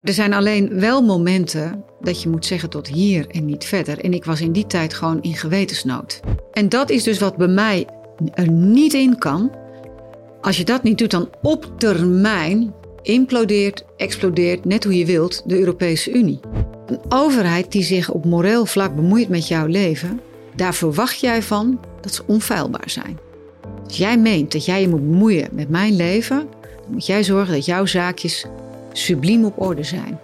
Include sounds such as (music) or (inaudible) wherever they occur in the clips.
Er zijn alleen wel momenten dat je moet zeggen tot hier en niet verder. En ik was in die tijd gewoon in gewetensnood. En dat is dus wat bij mij er niet in kan. Als je dat niet doet, dan op termijn implodeert, explodeert, net hoe je wilt, de Europese Unie. Een overheid die zich op moreel vlak bemoeit met jouw leven, daar verwacht jij van dat ze onfeilbaar zijn. Als jij meent dat jij je moet bemoeien met mijn leven, dan moet jij zorgen dat jouw zaakjes subliem op orde zijn.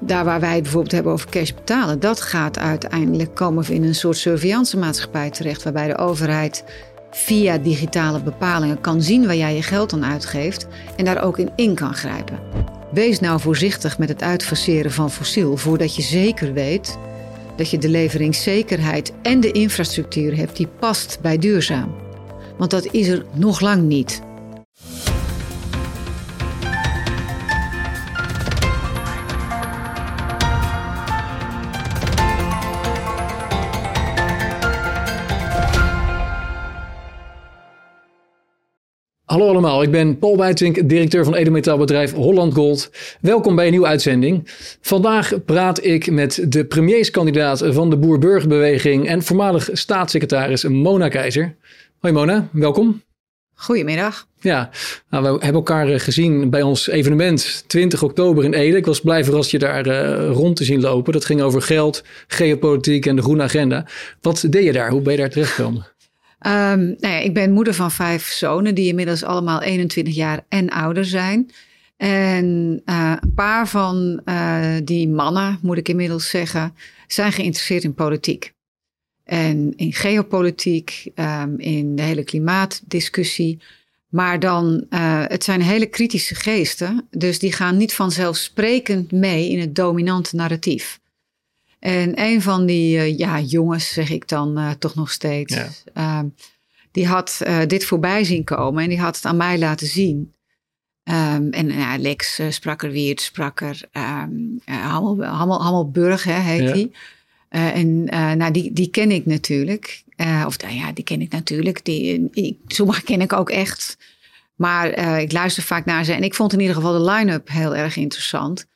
Daar waar wij het bijvoorbeeld hebben over cash betalen, dat gaat uiteindelijk komen we in een soort surveillance maatschappij terecht, waarbij de overheid via digitale bepalingen kan zien waar jij je geld aan uitgeeft en daar ook in in kan grijpen. Wees nou voorzichtig met het uitfaseren van fossiel voordat je zeker weet dat je de leveringszekerheid en de infrastructuur hebt die past bij duurzaam. Want dat is er nog lang niet. Hallo allemaal, ik ben Paul Buitink, directeur van edelmetaalbedrijf Holland Gold. Welkom bij een nieuwe uitzending. Vandaag praat ik met de premierskandidaat van de Boer-Burgerbeweging en voormalig staatssecretaris Mona Keizer. Hoi Mona, welkom. Goedemiddag. Ja, nou, we hebben elkaar eh, gezien bij ons evenement 20 oktober in Ede. Ik was blij verrast je daar uh, rond te zien lopen. Dat ging over geld, geopolitiek en de groene agenda. Wat deed je daar? Hoe ben je daar terechtgekomen? Um, nou ja, ik ben moeder van vijf zonen die inmiddels allemaal 21 jaar en ouder zijn. En uh, een paar van uh, die mannen, moet ik inmiddels zeggen, zijn geïnteresseerd in politiek. En in geopolitiek, um, in de hele klimaatdiscussie. Maar dan, uh, het zijn hele kritische geesten. Dus die gaan niet vanzelfsprekend mee in het dominante narratief. En een van die uh, ja, jongens, zeg ik dan uh, toch nog steeds, ja. uh, die had dit voorbij zien komen en die had het aan mij laten zien. Um, en ja, Lex Sprakkerwiert, Sprakker, um, Hammel, Hammel, Hammelburg hè, heet hij. Ja. en nou, die, die ken ik natuurlijk. of nou ja, die ken ik natuurlijk. Die, ik, sommige ken ik ook echt. Maar ik luister vaak naar ze. En ik vond in ieder geval de line-up heel erg interessant.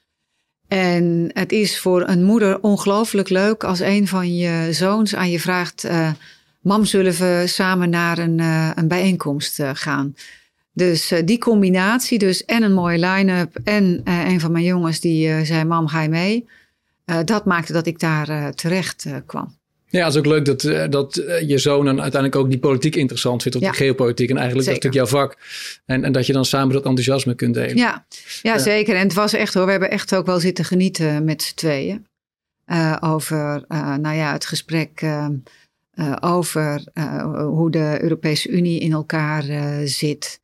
En het is voor een moeder ongelooflijk leuk als een van je zoons aan je vraagt: uh, Mam, zullen we samen naar een, uh, een bijeenkomst uh, gaan? Dus die combinatie, dus en een mooie line-up en een van mijn jongens die zei: Mam, ga je mee? dat maakte dat ik daar terecht kwam. Ja, het is ook leuk dat, uh, dat uh, je zoon dan uiteindelijk ook die politiek interessant vindt, of ja. die geopolitiek. En eigenlijk zeker. dat is natuurlijk jouw vak. En, en dat je dan samen dat enthousiasme kunt delen. Ja, ja zeker. En het was echt hoor, we hebben echt ook wel zitten genieten met z'n tweeën. over, nou ja, het gesprek over hoe de Europese Unie in elkaar zit.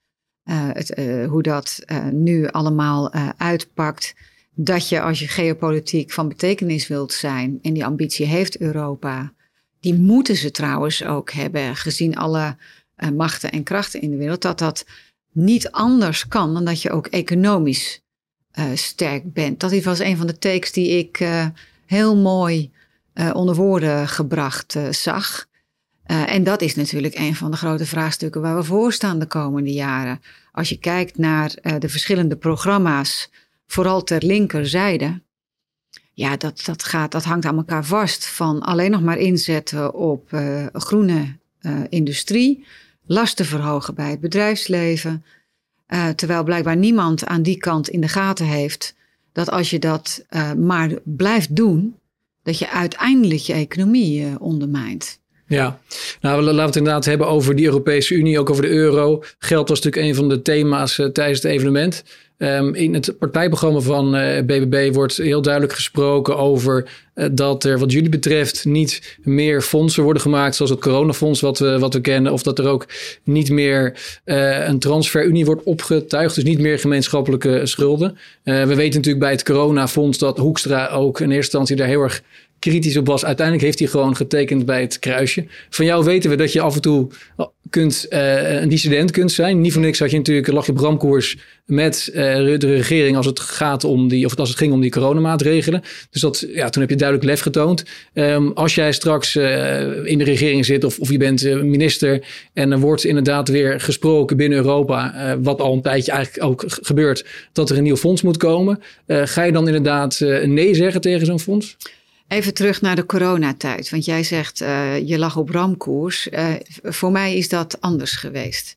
Het, hoe dat nu allemaal uitpakt dat je als je geopolitiek van betekenis wilt zijn, en die ambitie heeft Europa, die moeten ze trouwens ook hebben, gezien alle uh, machten en krachten in de wereld, dat dat niet anders kan dan dat je ook economisch uh, sterk bent. Dat was een van de takes die ik uh, heel mooi onder woorden gebracht zag. en dat is natuurlijk een van de grote vraagstukken waar we voor staan de komende jaren. Als je kijkt naar de verschillende programma's vooral ter linkerzijde. Ja, dat, dat, gaat, dat hangt aan elkaar vast. Van alleen nog maar inzetten op uh, groene uh, industrie, lasten verhogen bij het bedrijfsleven. Uh, terwijl blijkbaar niemand aan die kant in de gaten heeft dat als je dat maar blijft doen, dat je uiteindelijk je economie ondermijnt. Ja, nou laten we het inderdaad hebben over die Europese Unie, ook over de euro. Geld was natuurlijk een van de thema's tijdens het evenement. Um, in het partijprogramma van uh, eh, BBB wordt heel duidelijk gesproken over uh, dat er wat jullie betreft niet meer fondsen worden gemaakt zoals het coronafonds wat we, wat we kennen. Of dat er ook niet meer een transferunie wordt opgetuigd. Dus niet meer gemeenschappelijke schulden. we weten natuurlijk bij het coronafonds dat Hoekstra ook in eerste instantie daar heel erg kritisch op was. Uiteindelijk heeft hij gewoon getekend bij het kruisje. Van jou weten we dat je af en toe kunt, uh, een dissident kunt zijn. Niet voor niks had je natuurlijk lag je bramkoers met uh, de regering als het gaat om die, of als het ging om die coronamaatregelen. Dus dat, ja, toen heb je duidelijk lef getoond. Um, als jij straks uh, in de regering zit of, of je bent minister en er wordt inderdaad weer gesproken binnen Europa, wat al een tijdje eigenlijk ook gebeurt, dat er een nieuw fonds moet komen. ga je dan inderdaad nee zeggen tegen zo'n fonds? Even terug naar de coronatijd. Want jij zegt uh, je lag op ramkoers. Uh, voor mij is dat anders geweest.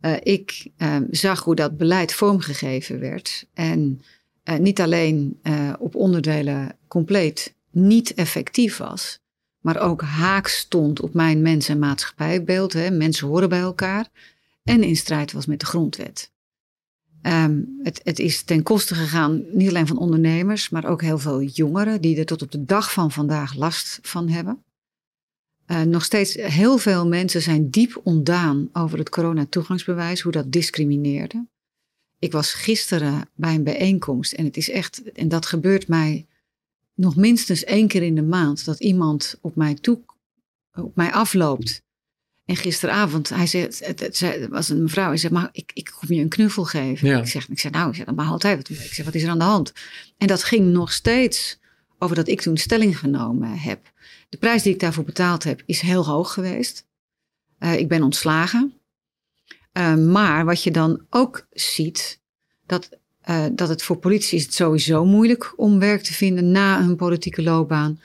Uh, ik ehm, zag hoe dat beleid vormgegeven werd. En niet alleen op onderdelen compleet niet effectief was. Maar ook haak stond op mijn mens- en maatschappijbeeld. Hè. Mensen horen bij elkaar. En in strijd was met de grondwet. Um, het, het, is ten koste gegaan, niet alleen van ondernemers, maar ook heel veel jongeren die er tot op de dag van vandaag last van hebben. Uh, nog steeds heel veel mensen zijn diep ontdaan over het coronatoegangsbewijs, hoe dat discrimineerde. Ik was gisteren bij een bijeenkomst en het is echt, en dat gebeurt mij nog minstens één keer in de maand, dat iemand op mij toe, op mij afloopt en gisteravond, hij zei, het, het, was een mevrouw, hij zei, maar ik, ik kom je een knuffel geven. Ik, zeg, ik zeg, nou, ik zeg, dat mag altijd. Ik zeg, wat is er aan de hand? En dat ging nog steeds over dat ik toen stelling genomen heb. De prijs die ik daarvoor betaald heb, is heel hoog geweest. Uh, ik ben ontslagen. Uh, maar wat je dan ook ziet, dat, uh, dat het voor politici is het sowieso moeilijk om werk te vinden na hun politieke loopbaan.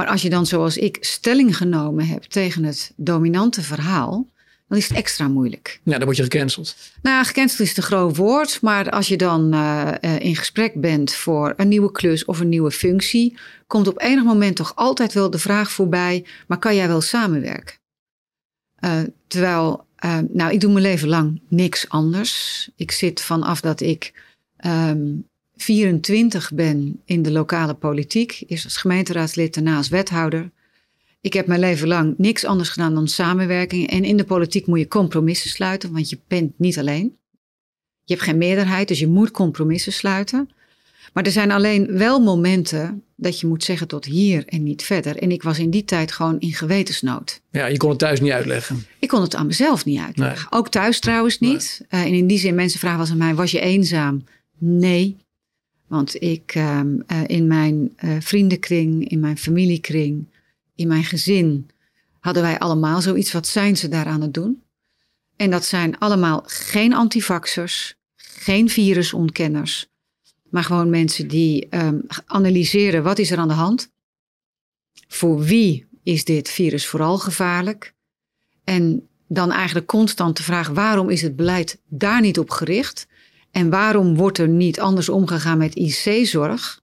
Maar als je dan zoals ik stelling genomen hebt tegen het dominante verhaal, dan is het extra moeilijk. Ja, dan word je gecanceld. Nou, gecanceld is te groot woord. Maar als je dan uh, in gesprek bent voor een nieuwe klus of een nieuwe functie, komt op enig moment toch altijd wel de vraag voorbij: maar kan jij wel samenwerken? Uh, terwijl, uh, nou, ik doe mijn leven lang niks anders. Ik zit vanaf dat ik um, 24 ben in de lokale politiek. Eerst als gemeenteraadslid, daarna als wethouder. Ik heb mijn leven lang niks anders gedaan dan samenwerking. En in de politiek moet je compromissen sluiten, want je bent niet alleen. Je hebt geen meerderheid, dus je moet compromissen sluiten. Maar er zijn alleen wel momenten dat je moet zeggen tot hier en niet verder. En ik was in die tijd gewoon in gewetensnood. Ja, je kon het thuis niet uitleggen. Ik kon het aan mezelf niet uitleggen. Ook thuis trouwens niet. Nee. Uh, en in die zin, mensen vragen wel aan mij, was je eenzaam? Nee, want ik uh, in mijn uh, vriendenkring, in mijn familiekring, in mijn gezin hadden wij allemaal zoiets. Wat zijn ze daar aan het doen? En dat zijn allemaal geen antivaxers, geen virusontkenners, maar gewoon mensen die um, analyseren wat is er aan de hand. Voor wie is dit virus vooral gevaarlijk? En dan eigenlijk constant de vraag waarom is het beleid daar niet op gericht? En waarom wordt er niet anders omgegaan met IC-zorg,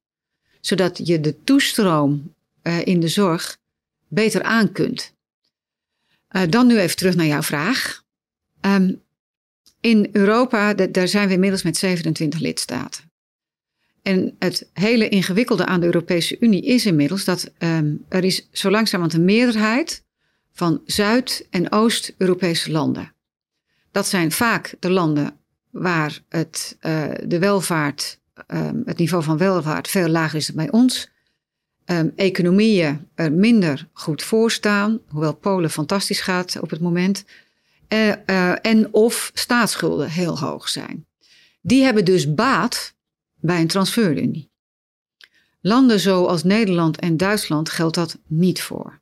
zodat je de toestroom uh, in de zorg beter aan kunt? Uh, dan nu even terug naar jouw vraag. Um, in Europa, daar zijn we inmiddels met 27 lidstaten. En het hele ingewikkelde aan de Europese Unie is inmiddels dat um, er is zo langzamerhand een meerderheid van Zuid- en Oost-Europese landen. Dat zijn vaak de landen waar het, uh, de welvaart, um, het niveau van welvaart veel lager is dan bij ons. Um, economieën er minder goed voor staan, hoewel Polen fantastisch gaat op het moment. Uh, uh, en of staatsschulden heel hoog zijn. Die hebben dus baat bij een transferunie. Landen zoals Nederland en Duitsland geldt dat niet voor.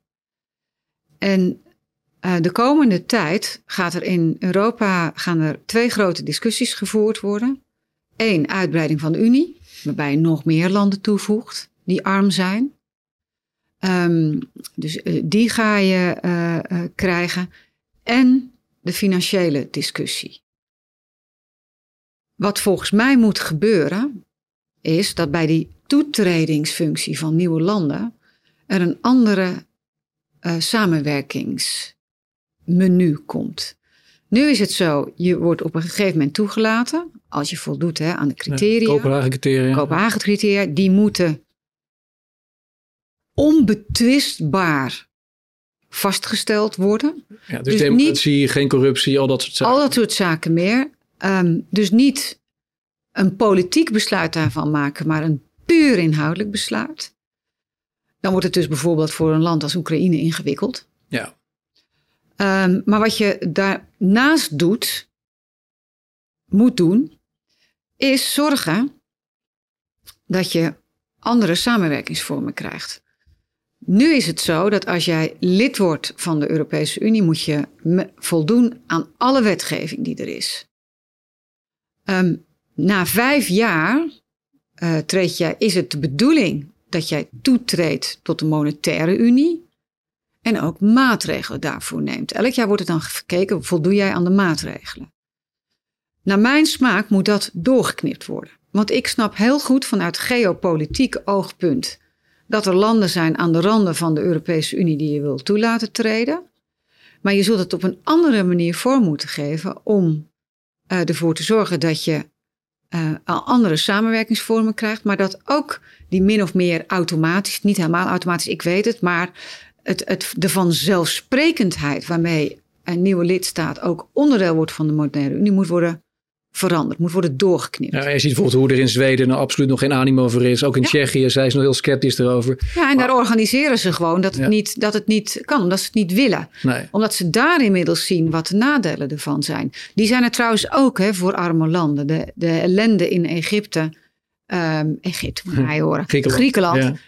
En uh, de komende tijd gaat er in Europa gaan er twee grote discussies gevoerd worden. Eén, uitbreiding van de Unie, waarbij nog meer landen toevoegt die arm zijn. Um, dus uh, die ga je uh, krijgen. En de financiële discussie. Wat volgens mij moet gebeuren, is dat bij die toetredingsfunctie van nieuwe landen er een andere samenwerkings menu komt. Nu is het zo, je wordt op een gegeven moment toegelaten, als je voldoet hè, aan de criteria. Kopenhagen-criteria. Kopenhagen-criteria, die moeten onbetwistbaar vastgesteld worden. Ja, dus, dus democratie, niet, geen corruptie, al dat soort zaken. Al dat soort zaken meer. Um, dus niet een politiek besluit daarvan maken, maar een puur inhoudelijk besluit. dan wordt het dus bijvoorbeeld voor een land als Oekraïne ingewikkeld. Ja. Um, maar wat je daarnaast doet, moet doen, is zorgen dat je andere samenwerkingsvormen krijgt. Nu is het zo dat als jij lid wordt van de Europese Unie, moet je voldoen aan alle wetgeving die er is. Um, na vijf jaar uh, jij, is het de bedoeling dat jij toetreedt tot de monetaire unie en ook maatregelen daarvoor neemt. Elk jaar wordt er dan gekeken, voldoe jij aan de maatregelen? Naar mijn smaak moet dat doorgeknipt worden. Want ik snap heel goed vanuit geopolitiek oogpunt dat er landen zijn aan de randen van de Europese Unie die je wil toelaten treden. Maar je zult het op een andere manier vorm moeten geven om uh, ervoor te zorgen dat je uh, andere samenwerkingsvormen krijgt, maar dat ook die min of meer automatisch, niet helemaal automatisch, ik weet het, maar het, het, de vanzelfsprekendheid waarmee een nieuwe lidstaat ook onderdeel wordt van de moderne Unie moet worden veranderd, moet worden doorgeknipt. Ja, je ziet bijvoorbeeld hoe er in Zweden nou absoluut nog geen animo over is. Ook in Tsjechië zijn ze nog heel sceptisch erover. Ja, en daar organiseren ze gewoon dat het, niet, dat het niet kan, omdat ze het niet willen. Nee. Omdat ze daar inmiddels zien wat de nadelen ervan zijn. Die zijn er trouwens ook hè, voor arme landen. De, de ellende in Egypte, um, Egypte, maar horen. Griekenland. Griekenland.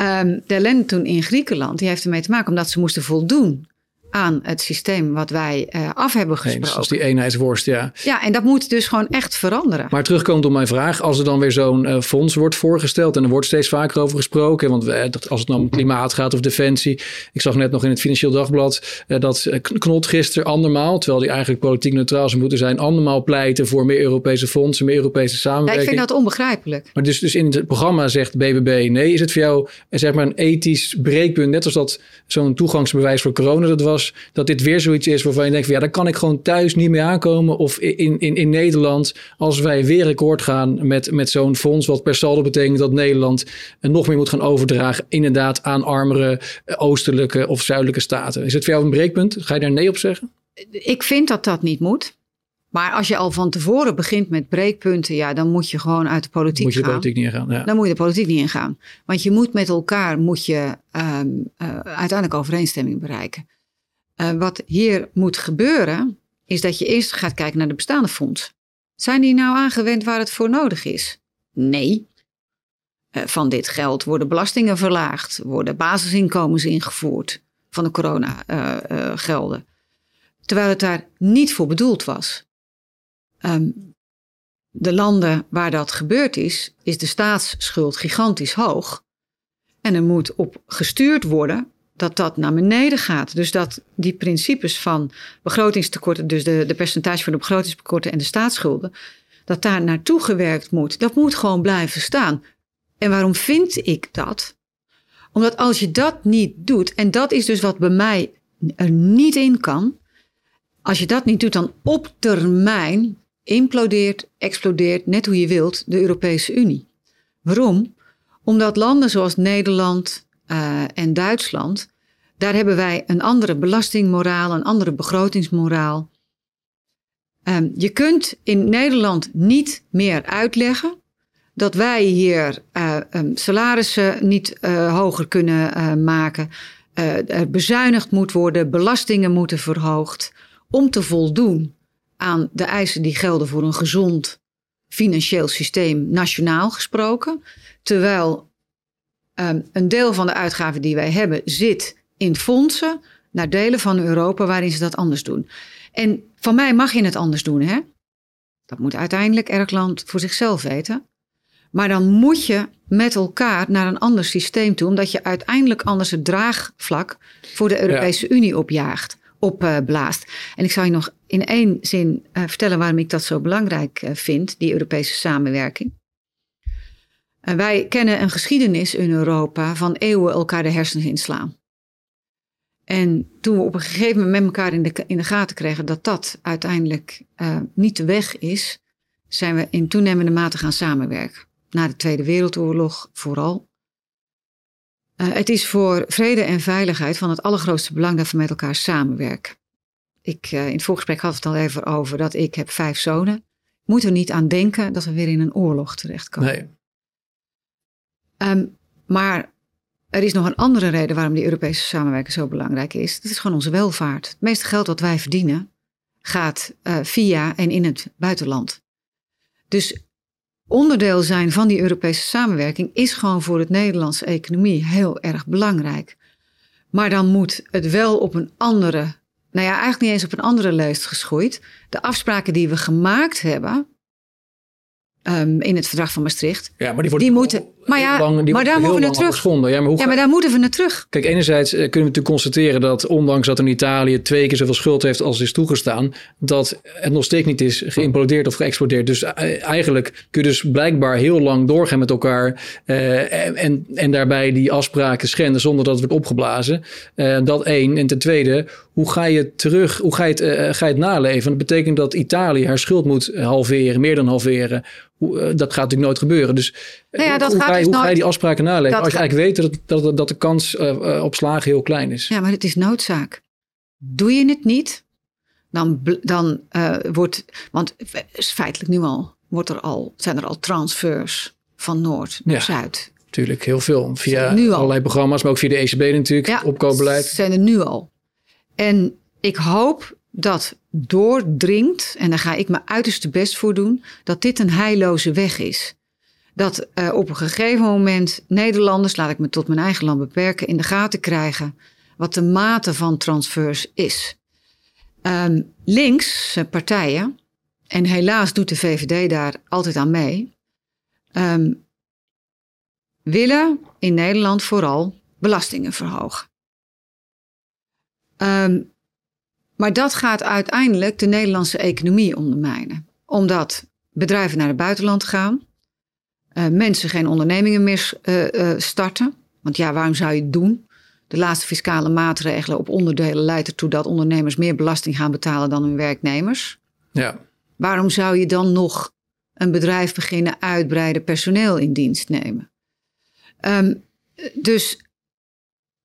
Um, de ellende toen in Griekenland, die heeft ermee te maken omdat ze moesten voldoen aan het systeem wat wij uh, af hebben gesproken. Zoals die eenheidsworst, ja. Ja, en dat moet dus gewoon echt veranderen. Maar terugkomend op mijn vraag, als er dan weer zo'n uh, fonds wordt voorgesteld en er wordt steeds vaker over gesproken, want we, als het nou om klimaat gaat of defensie, ik zag net nog in het Financieel Dagblad dat Knot gisteren andermaal, terwijl die eigenlijk politiek neutraal zou moeten zijn, andermaal pleiten voor meer Europese fondsen, meer Europese samenwerking. Ja, ik vind dat onbegrijpelijk. Maar dus, dus in het programma zegt BBB nee, is het voor jou zeg maar een ethisch breekpunt, net als dat zo'n toegangsbewijs voor corona dat was, dat dit weer zoiets is waarvan je denkt: van, ja, daar kan ik gewoon thuis niet mee aankomen. Of in, in, in Nederland, als wij weer akkoord gaan met, met zo'n fonds, wat per saldo betekent dat Nederland nog meer moet gaan overdragen, inderdaad, aan armere eh, oostelijke of zuidelijke staten. Is het voor jou een breekpunt? Ga je daar nee op zeggen? Ik vind dat dat niet moet. Maar als je al van tevoren begint met breekpunten, ja, dan moet je gewoon uit de politiek moet je de gaan. politiek niet ingaan. Ja. Dan moet je de politiek niet ingaan. Want je moet met elkaar moet je, um, uh, uiteindelijk overeenstemming bereiken. Uh, wat hier moet gebeuren, is dat je eerst gaat kijken naar de bestaande fonds. Zijn die nou aangewend waar het voor nodig is? Nee. Uh, van dit geld worden belastingen verlaagd, worden basisinkomens ingevoerd van de coronagelden. Uh, terwijl het daar niet voor bedoeld was. Um, de landen waar dat gebeurd is, is de staatsschuld gigantisch hoog. En er moet op gestuurd worden dat dat naar beneden gaat. Dus dat die principes van begrotingstekorten, dus de, de percentage van de begrotingstekorten en de staatsschulden, dat daar naartoe gewerkt moet. Dat moet gewoon blijven staan. En waarom vind ik dat? Omdat als je dat niet doet, en dat is dus wat bij mij er niet in kan, als je dat niet doet, dan op termijn implodeert, explodeert, net hoe je wilt, de Europese Unie. Waarom? Omdat landen zoals Nederland, uh, en Duitsland, daar hebben wij een andere belastingmoraal, een andere begrotingsmoraal. Um, je kunt in Nederland niet meer uitleggen dat wij hier uh, um, salarissen niet uh, hoger kunnen maken. er bezuinigd moet worden, belastingen moeten verhoogd om te voldoen aan de eisen die gelden voor een gezond financieel systeem, nationaal gesproken. Terwijl Um, een deel van de uitgaven die wij hebben zit in fondsen naar delen van Europa waarin ze dat anders doen. En van mij mag je het anders doen, hè? Dat moet uiteindelijk elk land voor zichzelf weten. Maar dan moet je met elkaar naar een ander systeem toe, omdat je uiteindelijk anders het draagvlak voor de Europese Unie opjaagt, opblaast. Uh, en ik zal je nog in één zin uh, vertellen waarom ik dat zo belangrijk uh, vind, die Europese samenwerking. En wij kennen een geschiedenis in Europa van eeuwen elkaar de hersens inslaan. En toen we op een gegeven moment met elkaar in de, in de gaten kregen dat dat uiteindelijk uh, niet de weg is, zijn we in toenemende mate gaan samenwerken. Na de Tweede Wereldoorlog vooral. Uh, het is voor vrede en veiligheid van het allergrootste belang dat we met elkaar samenwerken. Ik, uh, in het voorgesprek had het al even over dat ik heb vijf zonen. Moet er niet aan denken dat we weer in een oorlog terechtkomen. Nee. Um, maar er is nog een andere reden waarom die Europese samenwerking zo belangrijk is. Dat is gewoon onze welvaart. Het meeste geld wat wij verdienen gaat uh, via en in het buitenland. Dus onderdeel zijn van die Europese samenwerking is gewoon voor het Nederlandse economie heel erg belangrijk. Maar dan moet het wel op een andere, nou ja, eigenlijk niet eens op een andere lijst geschoeid. De afspraken die we gemaakt hebben, um, in het verdrag van Maastricht. Ja, maar die, die moeten. Maar ja, lang, maar daar moeten we naar terug. Ja maar, hoe ja, maar daar moeten we naar terug. Kijk, enerzijds eh, kunnen we natuurlijk constateren dat ondanks dat in Italië twee keer zoveel schuld heeft als is toegestaan, dat het nog steeds niet is geïmplodeerd of geëxplodeerd. Dus eh, eigenlijk kun je dus blijkbaar heel lang doorgaan met elkaar uh, en, en daarbij die afspraken schenden zonder dat het wordt opgeblazen. Uh, dat één. En ten tweede, hoe ga je terug, hoe ga je het, uh, ga je het naleven? Dat betekent dat Italië haar schuld moet halveren, meer dan halveren. Hoe, dat gaat natuurlijk nooit gebeuren. Dus nou ja, dat hoe, gaat ga je, hoe ga je die afspraken naleven? Als je eigenlijk weet dat, dat, dat de kans eh, eh, op slagen heel klein is. Ja, maar het is noodzaak. Doe je het niet, dan, dan eh, wordt. Want feitelijk nu al, wordt er al zijn er al transfers van Noord naar Ja. Zuid. Natuurlijk, heel veel. Via allerlei programma's, maar ook via de ECB natuurlijk. Ja, opkoopbeleid. zijn er nu al. En ik hoop dat doordringt, en daar ga ik mijn uiterste best voor doen, dat dit een heilloze weg is. Dat eh, op een gegeven moment Nederlanders, laat ik me tot mijn eigen land beperken, in de gaten krijgen wat de mate van transfers is. Ehm, links eh, partijen, en helaas doet de VVD daar altijd aan mee, ehm, willen in Nederland vooral belastingen verhogen. Ehm, maar dat gaat uiteindelijk de Nederlandse economie ondermijnen. Omdat bedrijven naar het buitenland gaan, mensen geen ondernemingen meer eh, eh, starten. Want ja, waarom zou je het doen? De laatste fiscale maatregelen op onderdelen leidt ertoe dat ondernemers meer belasting gaan betalen dan hun werknemers. Ja. Waarom zou je dan nog een bedrijf beginnen uitbreiden, personeel in dienst nemen? Ehm, dus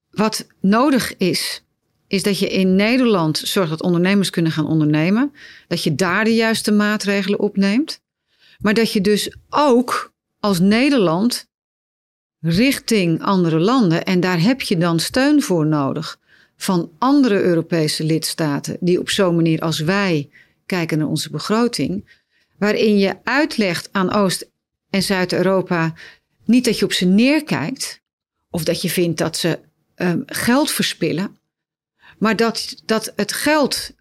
wat nodig is, is dat je in Nederland zorgt dat ondernemers kunnen gaan ondernemen. Dat je daar de juiste maatregelen opneemt. Maar dat je dus ook als Nederland richting andere landen, en daar heb je dan steun voor nodig van andere Europese lidstaten, die op zo'n manier als wij kijken naar onze begroting, waarin je uitlegt aan Oost- en Zuid-Europa niet dat je op ze neerkijkt, of dat je vindt dat ze ehm, geld verspillen, maar dat, dat het geld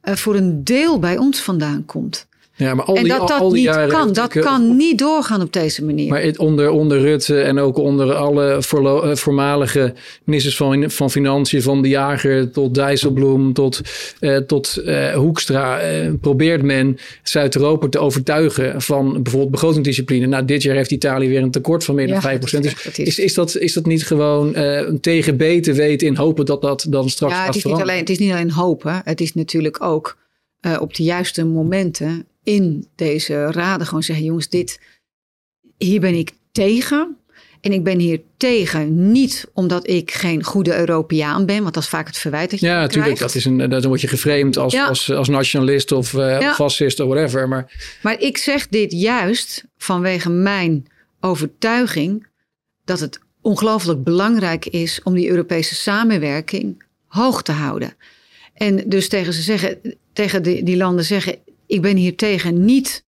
eh, voor een deel bij ons vandaan komt. Ja, maar al en die, dat dat al die niet jaren kan. Dat eh, kan niet doorgaan op deze manier. Maar het- onder, onder Rutte en ook onder alle voorlo- eh, voormalige ministers van, van Financiën, van De Jager tot Dijsselbloem tot, eh, tot Hoekstra, probeert men Zuid-Europa te overtuigen van bijvoorbeeld begrotingsdiscipline. Nou, dit jaar heeft Italië weer een tekort van meer dan Ja, 5%. dat is Dus is- is, dat, is dat niet gewoon een tegen beter weten in hopen dat dat dan straks ja, gaat het is, niet alleen, het is niet alleen hopen. Het is natuurlijk ook op de juiste momenten in deze raden gewoon zeggen: jongens, dit, hier ben ik tegen. En ik ben hier tegen niet omdat ik geen goede Europeaan ben, want dat is vaak het verwijt dat je Ja, natuurlijk. Dat is een, dan word je geframed als, Ja. als, als nationalist of eh Ja. fascist of whatever. Maar Maar ik zeg dit juist vanwege mijn overtuiging dat het ongelooflijk belangrijk is om die Europese samenwerking hoog te houden. En dus tegen ze zeggen, tegen die, die landen zeggen: ik ben hier tegen niet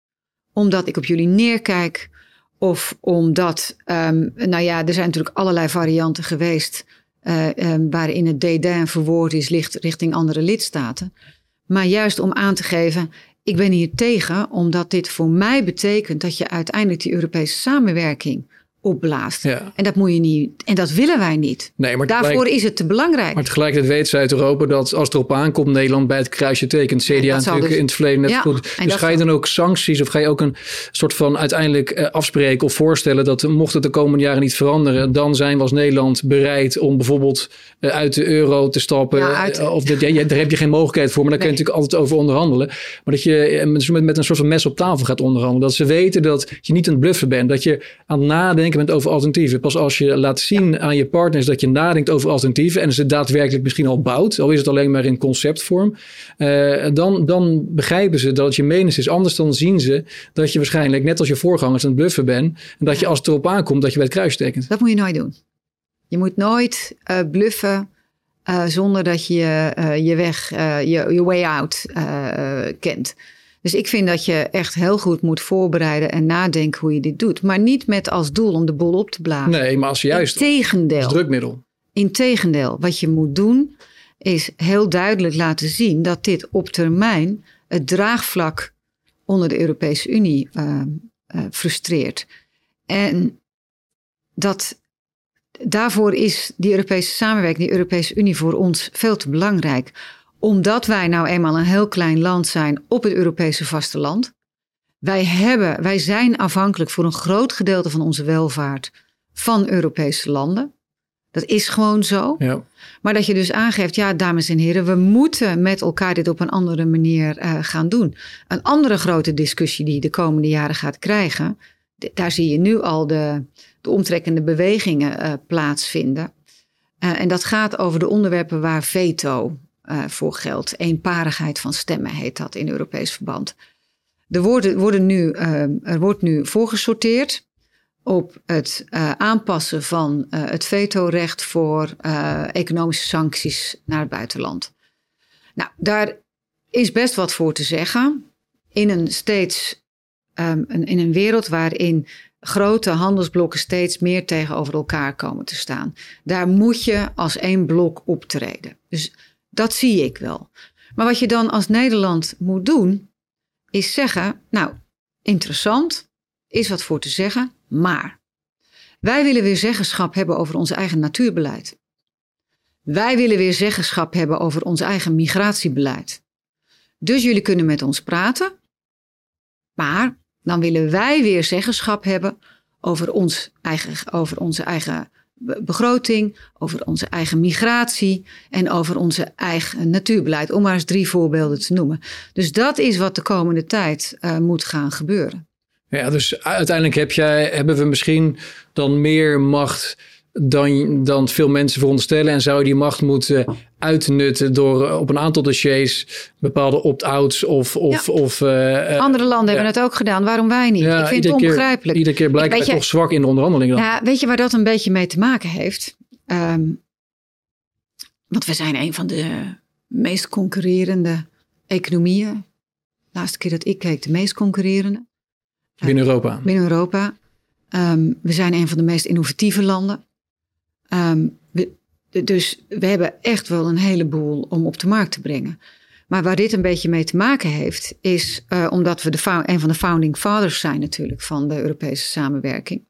omdat ik op jullie neerkijk. Of omdat, ehm, nou ja, er zijn natuurlijk allerlei varianten geweest. eh, ehm, waarin het dédain verwoord is licht richting andere lidstaten. Maar juist om aan te geven, ik ben hier tegen, omdat dit voor mij betekent dat je uiteindelijk die Europese samenwerking opblaast. ja, En dat moet je niet, en dat willen wij niet. nee, maar Daarvoor tegelijk- is het te belangrijk. Maar tegelijkertijd weet Zuid-Europa dat als het erop aankomt, Nederland bij het kruisje tekent. CDA natuurlijk dus- in het verleden net Ja, goed. en Dus ga je dan ook sancties of ga je ook een soort van uiteindelijk eh, afspreken of voorstellen dat mocht het de komende jaren niet veranderen, dan zijn we als Nederland bereid om bijvoorbeeld eh, uit de euro te stappen. Ja, uit- Eh, of dat, ja, ja, daar heb je geen mogelijkheid voor, maar daar kun je Nee. natuurlijk altijd over onderhandelen. Maar dat je met, een soort van mes op tafel gaat onderhandelen. Dat ze weten dat je niet aan het bluffen bent. Dat je aan het nadenken bent over alternatieven. Pas als je laat zien aan je partners dat je nadenkt over alternatieven. En ze daadwerkelijk misschien al bouwt. Al is het alleen maar in conceptvorm. eh, dan, dan begrijpen ze dat het je menens is. Anders dan zien ze dat je waarschijnlijk, net als je voorgangers, aan het bluffen bent. En dat je als het erop aankomt, dat je bij het kruis tekent. Dat moet je nooit doen. Je moet nooit uh, bluffen uh, zonder dat je je weg, je, je way out kent. Dus ik vind dat je echt heel goed moet voorbereiden en nadenken hoe je dit doet. Maar niet met als doel om de bol op te blazen. Nee, maar als juist. Integendeel. Als drukmiddel. Integendeel. Wat je moet doen is heel duidelijk laten zien dat dit op termijn het draagvlak onder de Europese Unie uh, uh, frustreert. En dat daarvoor is die Europese samenwerking, die Europese Unie voor ons veel te belangrijk. Omdat wij nou eenmaal een heel klein land zijn op het Europese vasteland. Wij, hebben, wij zijn afhankelijk voor een groot gedeelte van onze welvaart van Europese landen. Dat is gewoon zo. Ja. Maar dat je dus aangeeft, ja, dames en heren, we moeten met elkaar dit op een andere manier uh, gaan doen. Een andere grote discussie die je de komende jaren gaat krijgen, daar zie je nu al de, de omtrekkende bewegingen uh, plaatsvinden. Uh, en dat gaat over de onderwerpen waar veto voor geldt. Eenparigheid van stemmen heet dat in Europees verband. Er, worden, worden nu, er wordt nu voorgesorteerd op het uh, aanpassen van uh, het vetorecht voor uh, economische sancties naar het buitenland. Nou, daar is best wat voor te zeggen. In een steeds um, een, in een wereld waarin grote handelsblokken steeds meer tegenover elkaar komen te staan. Daar moet je als één blok optreden. Dus dat zie ik wel. Maar wat je dan als Nederland moet doen, is zeggen: Nou, interessant, is wat voor te zeggen, maar wij willen weer zeggenschap hebben over ons eigen natuurbeleid. Wij willen weer zeggenschap hebben over ons eigen migratiebeleid. Dus jullie kunnen met ons praten, maar dan willen wij weer zeggenschap hebben over, ons eigen, over onze eigen begroting, over onze eigen migratie en over onze eigen natuurbeleid. Om maar eens drie voorbeelden te noemen. Dus dat is wat de komende tijd uh, moet gaan gebeuren. Ja, dus uiteindelijk heb jij, hebben we misschien dan meer macht dan, dan veel mensen veronderstellen. En zou je die macht moeten uitnutten door op een aantal dossiers bepaalde opt-outs of... of, ja. of uh, Andere landen ja. hebben het ook gedaan. Waarom wij niet? Ja, Ik vind het onbegrijpelijk. Keer, iedere keer blijkt het toch zwak in de onderhandelingen. Ja, weet je waar dat een beetje mee te maken heeft? Um, want we zijn een van de meest concurrerende economieën. De laatste keer dat ik keek, de meest concurrerende. Binnen Europa. Binnen Europa. Um, we zijn een van de meest innovatieve landen. Um, we, dus we hebben echt wel een heleboel om op de markt te brengen. Maar waar dit een beetje mee te maken heeft, is uh, omdat we de, een van de founding fathers zijn natuurlijk van de Europese samenwerking.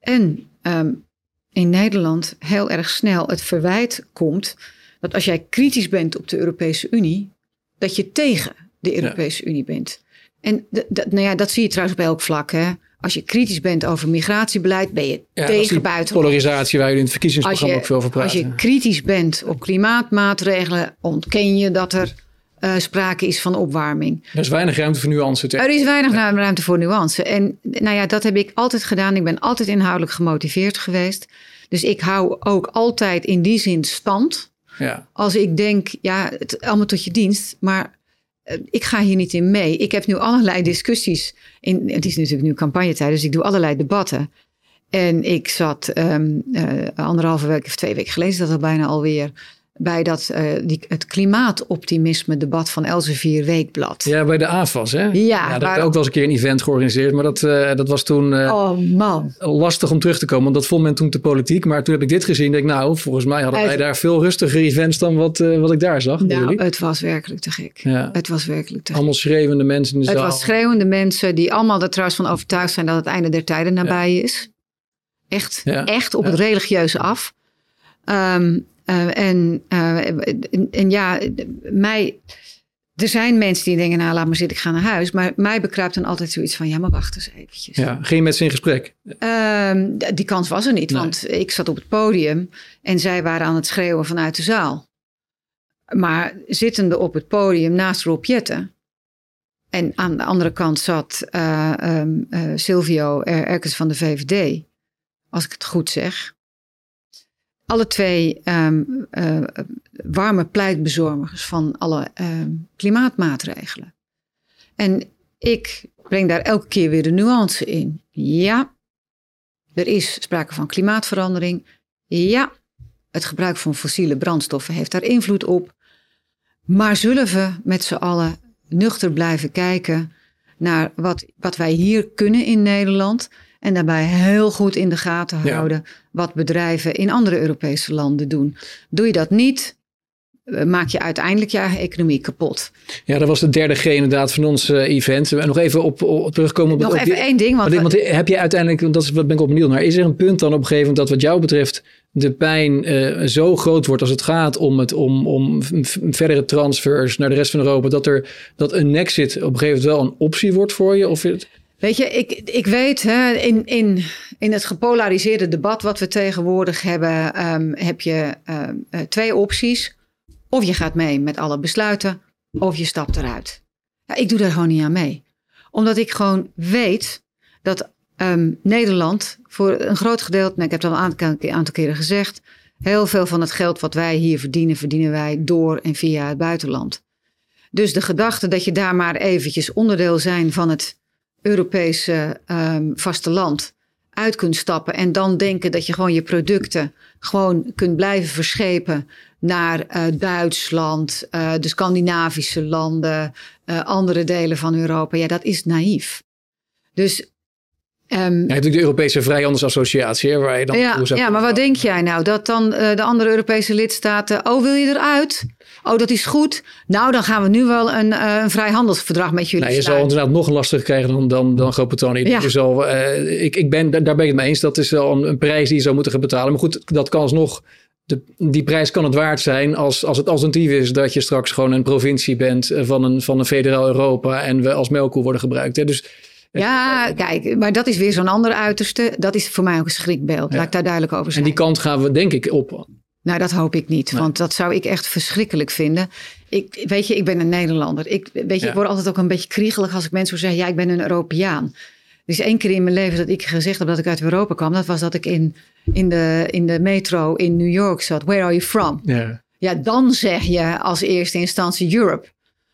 En um, in Nederland heel erg snel het verwijt komt dat als jij kritisch bent op de Europese Unie, dat je tegen de Europese ja. Unie bent. En nou ja, dat zie je trouwens op elk vlak. Hè? Als je kritisch bent over migratiebeleid, ben je ja, tegen buitenland. Polarisatie waar jullie in het verkiezingsprogramma je, ook veel over praten. Als je kritisch bent op klimaatmaatregelen, ontken je dat er uh, sprake is van opwarming. Er is weinig ruimte voor nuance. Er is weinig ja. ruimte voor nuance. En nou ja, dat heb ik altijd gedaan. Ik ben altijd inhoudelijk gemotiveerd geweest. Dus ik hou ook altijd in die zin stand. Ja. Als ik denk, ja, het allemaal tot je dienst. Maar eh, ik ga hier niet in mee. Ik heb nu allerlei discussies. In, het is natuurlijk nu campagnetijd, dus ik doe allerlei debatten. En ik zat um, uh, anderhalve week of twee weken geleden, dat al bijna alweer bij dat, uh, die, het klimaatoptimisme debat van Elsevier Weekblad. Ja, bij de AFAS, hè? Ja. ja dat waar... ook wel eens een keer een event georganiseerd, maar dat, uh, dat was toen uh, oh, man. lastig om terug te komen, want dat vond men toen te politiek. Maar toen heb ik dit gezien, denk ik, nou, volgens mij hadden wij daar veel rustiger events dan wat, wat ik daar zag. Nou, het was werkelijk te gek. Ja. Het was werkelijk te gek. Allemaal schreeuwende mensen in de het zaal. Het was schreeuwende mensen die allemaal er trouwens van overtuigd zijn dat het einde der tijden nabij ja. is. Echt, echt op het religieuze af. Um, uh, en, uh, en, en, ja, mij. Er zijn mensen die denken, nou laat maar zitten, ik ga naar huis. Maar mij bekruipt dan altijd zoiets van, ja maar wacht eens eventjes. Ja, ging je met ze in gesprek? Uh, die kans was er niet, nee. want ik zat op het podium en zij waren aan het schreeuwen vanuit de zaal. Maar zittende op het podium naast Rob Jetten. En aan de andere kant zat uh, um, Silvio Erkens van de VVD, als ik het goed zeg alle twee um, uh, warme pleitbezorgers van alle um, klimaatmaatregelen. En ik breng daar elke keer weer de nuance in. Ja, er is sprake van klimaatverandering. Ja, het gebruik van fossiele brandstoffen heeft daar invloed op. Maar zullen we met z'n allen nuchter blijven kijken naar wat, wat wij hier kunnen in Nederland? En daarbij heel goed in de gaten houden wat bedrijven in andere Europese landen doen. Doe je dat niet, eh, maak je uiteindelijk je eigen economie kapot. Ja, dat was de derde G inderdaad van ons uh, event. Nog even op, op terugkomen op Nog op even één ding. Want, heb je uiteindelijk, want dat is wat ben ik op benieuwd naar, is er een punt dan op een gegeven moment dat wat jou betreft de pijn uh, zo groot wordt als het gaat om, het, om, om verdere transfers naar de rest van Europa, dat er dat een exit op een gegeven moment wel een optie wordt voor je? Of het... Weet je, ik, ik weet hè, in, in, in het gepolariseerde debat wat we tegenwoordig hebben, um, heb je um, uh, twee opties. Of je gaat mee met alle besluiten, of je stapt eruit. Ja, ik doe daar gewoon niet aan mee. Omdat ik gewoon weet dat um, Nederland voor een groot gedeelte, nou, ik heb het al een aantal keren gezegd, heel veel van het geld wat wij hier verdienen, verdienen wij door en via het buitenland. Dus de gedachte dat je daar maar eventjes onderdeel zijn van het Europese um, vasteland uit kunt stappen en dan denken dat je gewoon je producten gewoon kunt blijven verschepen naar uh, Duitsland, uh, de Scandinavische landen, uh, andere delen van Europa. Ja, dat is naïef. Dus Um, ja, natuurlijk de Europese Vrijhandelsassociatie, waar je dan ja, ja, maar wat denk jij nou? Dat dan de andere Europese lidstaten, oh wil je eruit? Oh, dat is goed. Nou, dan gaan we nu wel een, uh, een vrijhandelsverdrag met jullie nou, Je zal inderdaad nog lastiger krijgen dan, dan, dan Groot-Brittannië. Ja. Je zal, uh, ik, ik ben, daar ben ik het mee eens. Dat is wel een, een, prijs die je zou moeten gaan betalen. Maar goed, dat kan alsnog... De, die prijs kan het waard zijn als, als het alternatief is dat je straks gewoon een provincie bent van een, van een federaal Europa en we als melkkoe worden gebruikt. Hè? Dus ja, kijk, maar dat is weer zo'n ander uiterste. Dat is voor mij ook een schrikbeeld. Laat ik daar duidelijk over zijn. En die kant gaan we denk ik op. Nou, dat hoop ik niet, want dat zou ik echt verschrikkelijk vinden. Ik, weet je, ik ben een Nederlander. Ik, weet je, ik word altijd ook een beetje kriegelig als ik mensen zo zeg: ja, ik ben een Europeaan. Dus één keer in mijn leven dat ik gezegd heb dat ik uit Europa kwam, dat was dat ik in, in, de, in de metro in New York zat. Where are you from? Ja. ja, dan zeg je als eerste instantie Europe.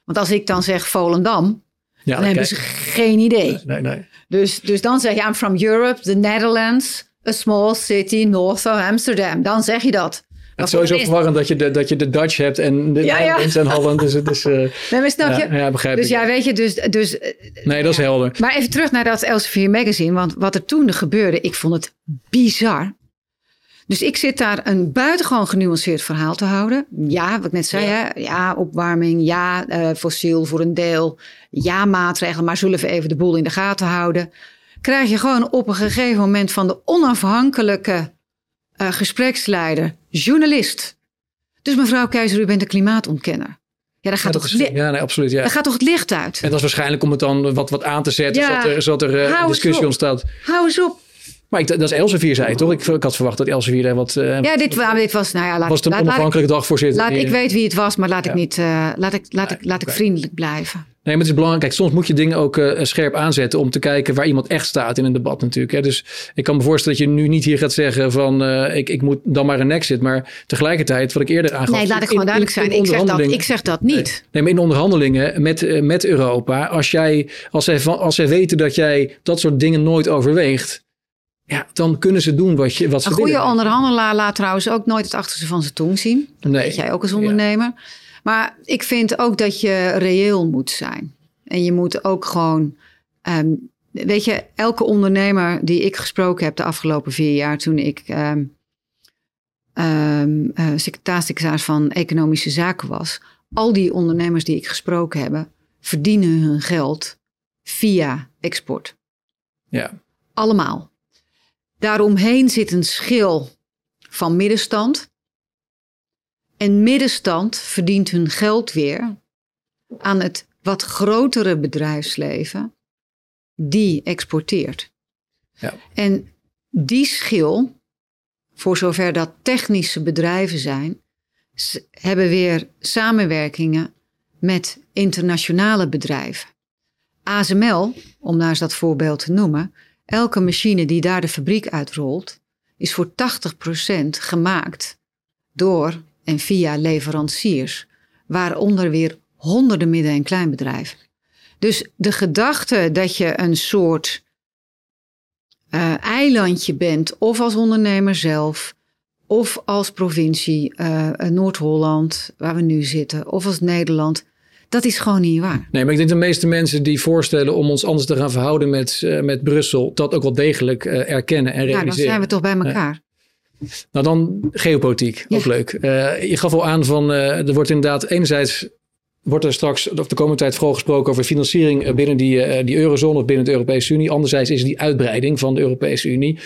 Want als ik dan zeg Volendam, ja, dan hebben ze geen idee. Nee, nee. Dus, dus dan zeg je, I'm from Europe, the Netherlands, a small city north of Amsterdam. Dan zeg je dat. Het is sowieso verwarrend dat je, de, dat je de Dutch hebt en de ja, ja. en Holland. Dus het is... Uh, (laughs) nee, maar snap je? Ja, ja begrijp dus ik. ja, weet je, dus... dus nee, dat is helder. Maar even terug naar dat Elsevier magazine. Want wat er toen gebeurde, ik vond het bizar. Dus ik zit daar een buitengewoon genuanceerd verhaal te houden. Ja, wat ik net zei, ja, hè? ja opwarming, ja, uh, fossiel voor een deel, ja, maatregelen, maar zullen we even de boel in de gaten houden? Krijg je gewoon op een gegeven moment van de onafhankelijke uh, gespreksleider, journalist. Dus mevrouw Keizer, u bent een klimaatontkenner. Ja, daar gaat, ja, toch, is, ja, nee, absoluut, ja. daar gaat toch het licht uit? En dat is waarschijnlijk om het dan wat, wat aan te zetten, zodat er, zodat er uh, discussie ontstaat. Hou eens op. Maar ik, dat is Elsevier zei toch? Ik, ik, had verwacht dat Elsevier daar wat... Uh, ja, dit, dit was... Nou ja, laat, was het een laat, onafhankelijke dagvoorzitter? Laat, ik weet wie het was, maar laat ik niet... Uh, laat ik, laat ik, laat ik vriendelijk blijven. Nee, maar het is belangrijk. Kijk, soms moet je dingen ook uh, scherp aanzetten om te kijken waar iemand echt staat in een debat natuurlijk. Hè. Dus ik kan me voorstellen dat je nu niet hier gaat zeggen van uh, ik, ik moet dan maar een exit. Maar tegelijkertijd, wat ik eerder aangaf. Nee, laat ik gewoon duidelijk zijn. Ik zeg, dat, ik zeg dat niet. Nee, maar in onderhandelingen met, uh, met Europa, als, jij, als, zij, als zij weten dat jij dat soort dingen nooit overweegt ja, dan kunnen ze doen wat, je, wat ze Een goede onderhandelaar laat trouwens ook nooit het achterste van zijn tong zien. Dat nee. weet jij ook als ondernemer. Ja. Maar ik vind ook dat je reëel moet zijn. En je moet ook gewoon... Um, weet je, elke ondernemer die ik gesproken heb de afgelopen vier jaar... toen ik um, um, uh, secretaris van Economische Zaken was... al die ondernemers die ik gesproken heb... verdienen hun geld via export. Ja. Allemaal. Daaromheen zit een schil van middenstand. En middenstand verdient hun geld weer aan het wat grotere bedrijfsleven die exporteert. Ja. En die schil, voor zover dat technische bedrijven zijn, hebben weer samenwerkingen met internationale bedrijven. ASML, om nou eens dat voorbeeld te noemen, Elke machine die daar de fabriek uitrolt, is voor 80% gemaakt door en via leveranciers, waaronder weer honderden midden- en kleinbedrijven. Dus de gedachte dat je een soort uh, eilandje bent, of als ondernemer zelf, of als provincie uh, Noord-Holland, waar we nu zitten, of als Nederland. Dat is gewoon niet waar. Nee, maar ik denk de meeste mensen die voorstellen om ons anders te gaan verhouden met, uh, met Brussel, dat ook wel degelijk uh, erkennen en realiseren. Ja, dan zijn we toch bij elkaar. Nou, dan geopolitiek, ook leuk. je gaf al aan van, er wordt inderdaad enerzijds wordt er straks of de komende tijd vooral gesproken over financiering eh, binnen die, uh, die eurozone of binnen de Europese Unie. Anderzijds is die uitbreiding van de Europese Unie.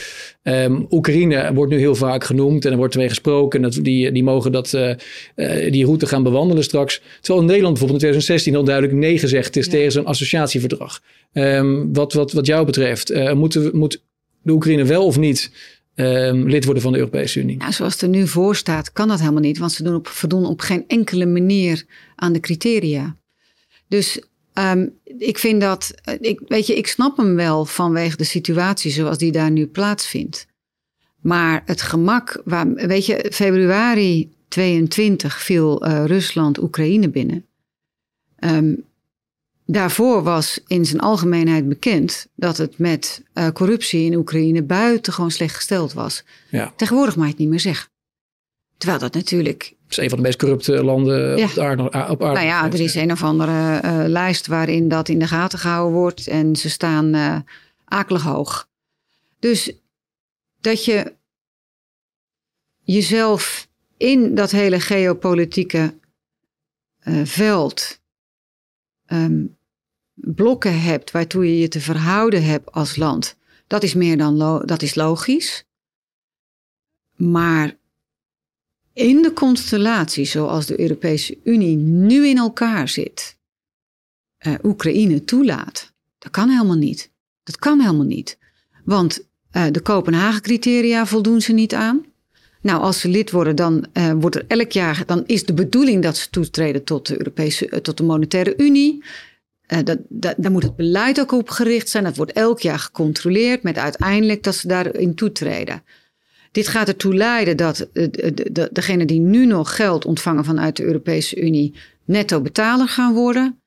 Um, Oekraïne wordt nu heel vaak genoemd en er wordt ermee gesproken dat die, die mogen dat, die route gaan bewandelen straks. Terwijl in Nederland bijvoorbeeld in 2016 heel duidelijk nee gezegd is ja. tegen zo'n associatieverdrag. Um, wat, wat, wat jou betreft, moeten, moet de Oekraïne wel of niet um, lid worden van de Europese Unie? Nou, zoals het er nu voor staat, kan dat helemaal niet, want ze doen op, voldoen op geen enkele manier aan de criteria. Dus um, ik vind dat, ik, weet je, ik snap hem wel vanwege de situatie zoals die daar nu plaatsvindt. Maar het gemak, waar, weet je, februari 22 viel uh, Rusland Oekraïne binnen. Um, Daarvoor was in zijn algemeenheid bekend dat het met uh, corruptie in Oekraïne buitengewoon slecht gesteld was. Ja. Tegenwoordig mag je het niet meer zeggen. Terwijl dat natuurlijk. Het is een van de meest corrupte landen ja. op, aarde, op aarde. Nou ja, er is een of andere uh, lijst waarin dat in de gaten gehouden wordt. En ze staan uh, akelig hoog. Dus dat je jezelf in dat hele geopolitieke veld um, blokken hebt waartoe je je te verhouden hebt als land, dat is meer dan dat is logisch. Maar in de constellatie zoals de Europese Unie nu in elkaar zit, uh, Oekraïne toelaat, dat kan helemaal niet. Dat kan helemaal niet. Want uh, de Kopenhagen-criteria voldoen ze niet aan. Nou, als ze lid worden, dan uh, wordt er elk jaar, dan is de bedoeling dat ze toetreden tot de Europese, tot de Monetaire Unie. Uh, dat, dat, daar moet het beleid ook op gericht zijn. Dat wordt elk jaar gecontroleerd met uiteindelijk dat ze daarin toetreden. Dit gaat ertoe leiden dat de, de, de, degenen die nu nog geld ontvangen vanuit de Europese Unie netto betaler gaan worden.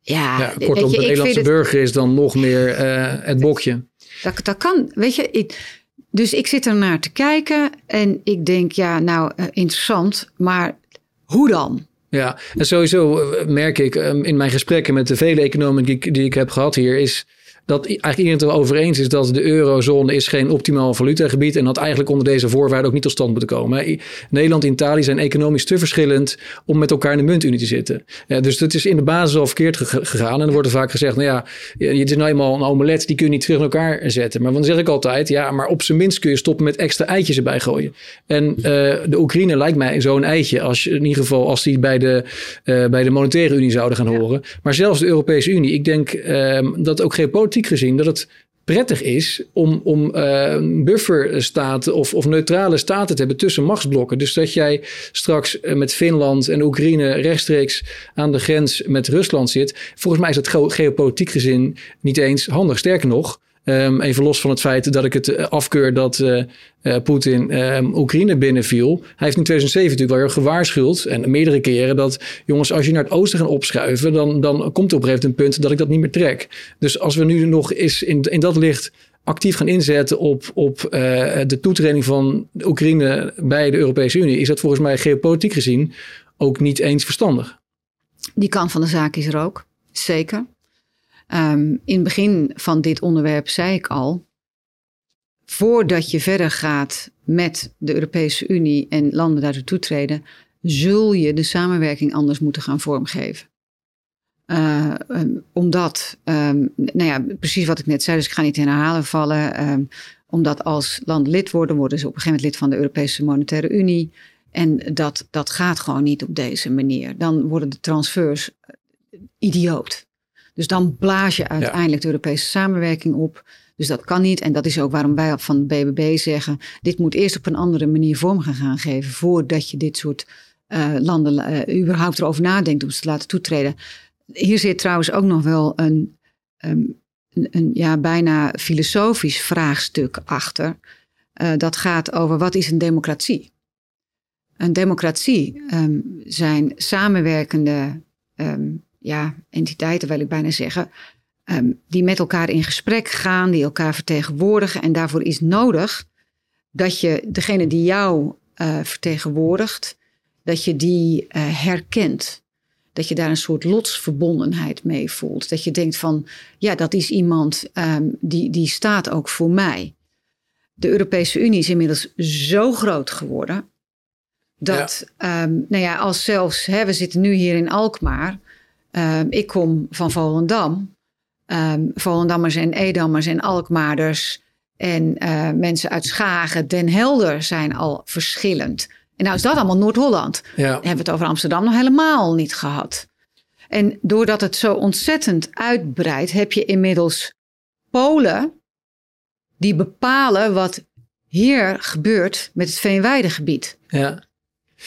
Ja, ja kortom, je, de Nederlandse burger is dan nog meer uh, het bokje. Dat, dat kan, weet je. Ik, dus ik zit er naar te kijken en ik denk, ja, nou, interessant, maar hoe dan? Ja, en sowieso eh, merk ik um, in mijn gesprekken met de vele economen die ik, die ik heb gehad hier, is dat eigenlijk iedereen het erover eens is dat de eurozone is geen optimaal valutagebied en dat eigenlijk onder deze voorwaarden ook niet tot stand moeten komen. Nederland en Italië zijn economisch te verschillend om met elkaar in de muntunie te zitten. dus dat is in de basis al verkeerd gegaan. En er wordt er vaak gezegd, nou ja, het is nou eenmaal een omelet, die kun je niet terug in elkaar zetten. Maar dan zeg ik altijd, ja, maar op zijn minst kun je stoppen met extra eitjes erbij gooien. En uh, de Oekraïne lijkt mij zo'n eitje, als je, in ieder geval als die bij de, uh, bij de monetaire unie zouden gaan horen. Maar zelfs de Europese Unie, ik denk uh, dat ook geen gezien dat het prettig is om, om uh, bufferstaten of, of neutrale staten te hebben tussen machtsblokken. Dus dat jij straks uh, met Finland en Oekraïne rechtstreeks aan de grens met Rusland zit. Volgens mij is dat geopolitiek gezien niet eens handig. Sterker nog, Um, even los van het feit dat ik het eh, afkeur dat uh, Poetin um, Oekraïne binnenviel. Hij heeft in 2007 natuurlijk wel weer gewaarschuwd. En meerdere keren dat, jongens, als je naar het oosten gaat opschuiven, dan, dan komt er op een gegeven moment een punt dat ik dat niet meer trek. Dus als we nu nog eens in, in dat licht actief gaan inzetten op, op de toetreding van Oekraïne bij de Europese Unie, is dat volgens mij geopolitiek gezien ook niet eens verstandig. Die kant van de zaak is er ook, zeker. Um, in het begin van dit onderwerp zei ik al, voordat je verder gaat met de Europese Unie en landen daartoe toetreden, zul je de samenwerking anders moeten gaan vormgeven. Uh, omdat, um, nou ja, precies wat ik net zei, dus ik ga niet in herhalen vallen. Um, omdat als landen lid worden, worden ze op een gegeven moment lid van de Europese Monetaire Unie. En dat, dat gaat gewoon niet op deze manier. Dan worden de transfers idioot. Dus dan blaas je uiteindelijk de Europese samenwerking op. Dus dat kan niet. En dat is ook waarom wij van de BBB zeggen: dit moet eerst op een andere manier vorm gaan geven. voordat je dit soort uh, landen uh, überhaupt erover nadenkt om ze te laten toetreden. Hier zit trouwens ook nog wel een, um, een, een ja, bijna filosofisch vraagstuk achter. Uh, dat gaat over wat is een democratie? Een democratie um, zijn samenwerkende um, ja, entiteiten, wil ik bijna zeggen, um, die met elkaar in gesprek gaan, die elkaar vertegenwoordigen. En daarvoor is nodig dat je degene die jou uh, vertegenwoordigt, dat je die uh, herkent. Dat je daar een soort lotsverbondenheid mee voelt. Dat je denkt van, ja, dat is iemand um, die, die staat ook voor mij. De Europese Unie is inmiddels zo groot geworden. Dat, ja. Um, nou ja, als zelfs, hè, we zitten nu hier in Alkmaar. Um, ik kom van Volendam. Um, Volendammers en Edammers en Alkmaarders en uh, mensen uit Schagen, Den Helder zijn al verschillend. En nou is dat allemaal Noord-Holland. Ja. Hebben we het over Amsterdam nog helemaal niet gehad. En doordat het zo ontzettend uitbreidt, heb je inmiddels Polen die bepalen wat hier gebeurt met het Veenweidegebied. Ja.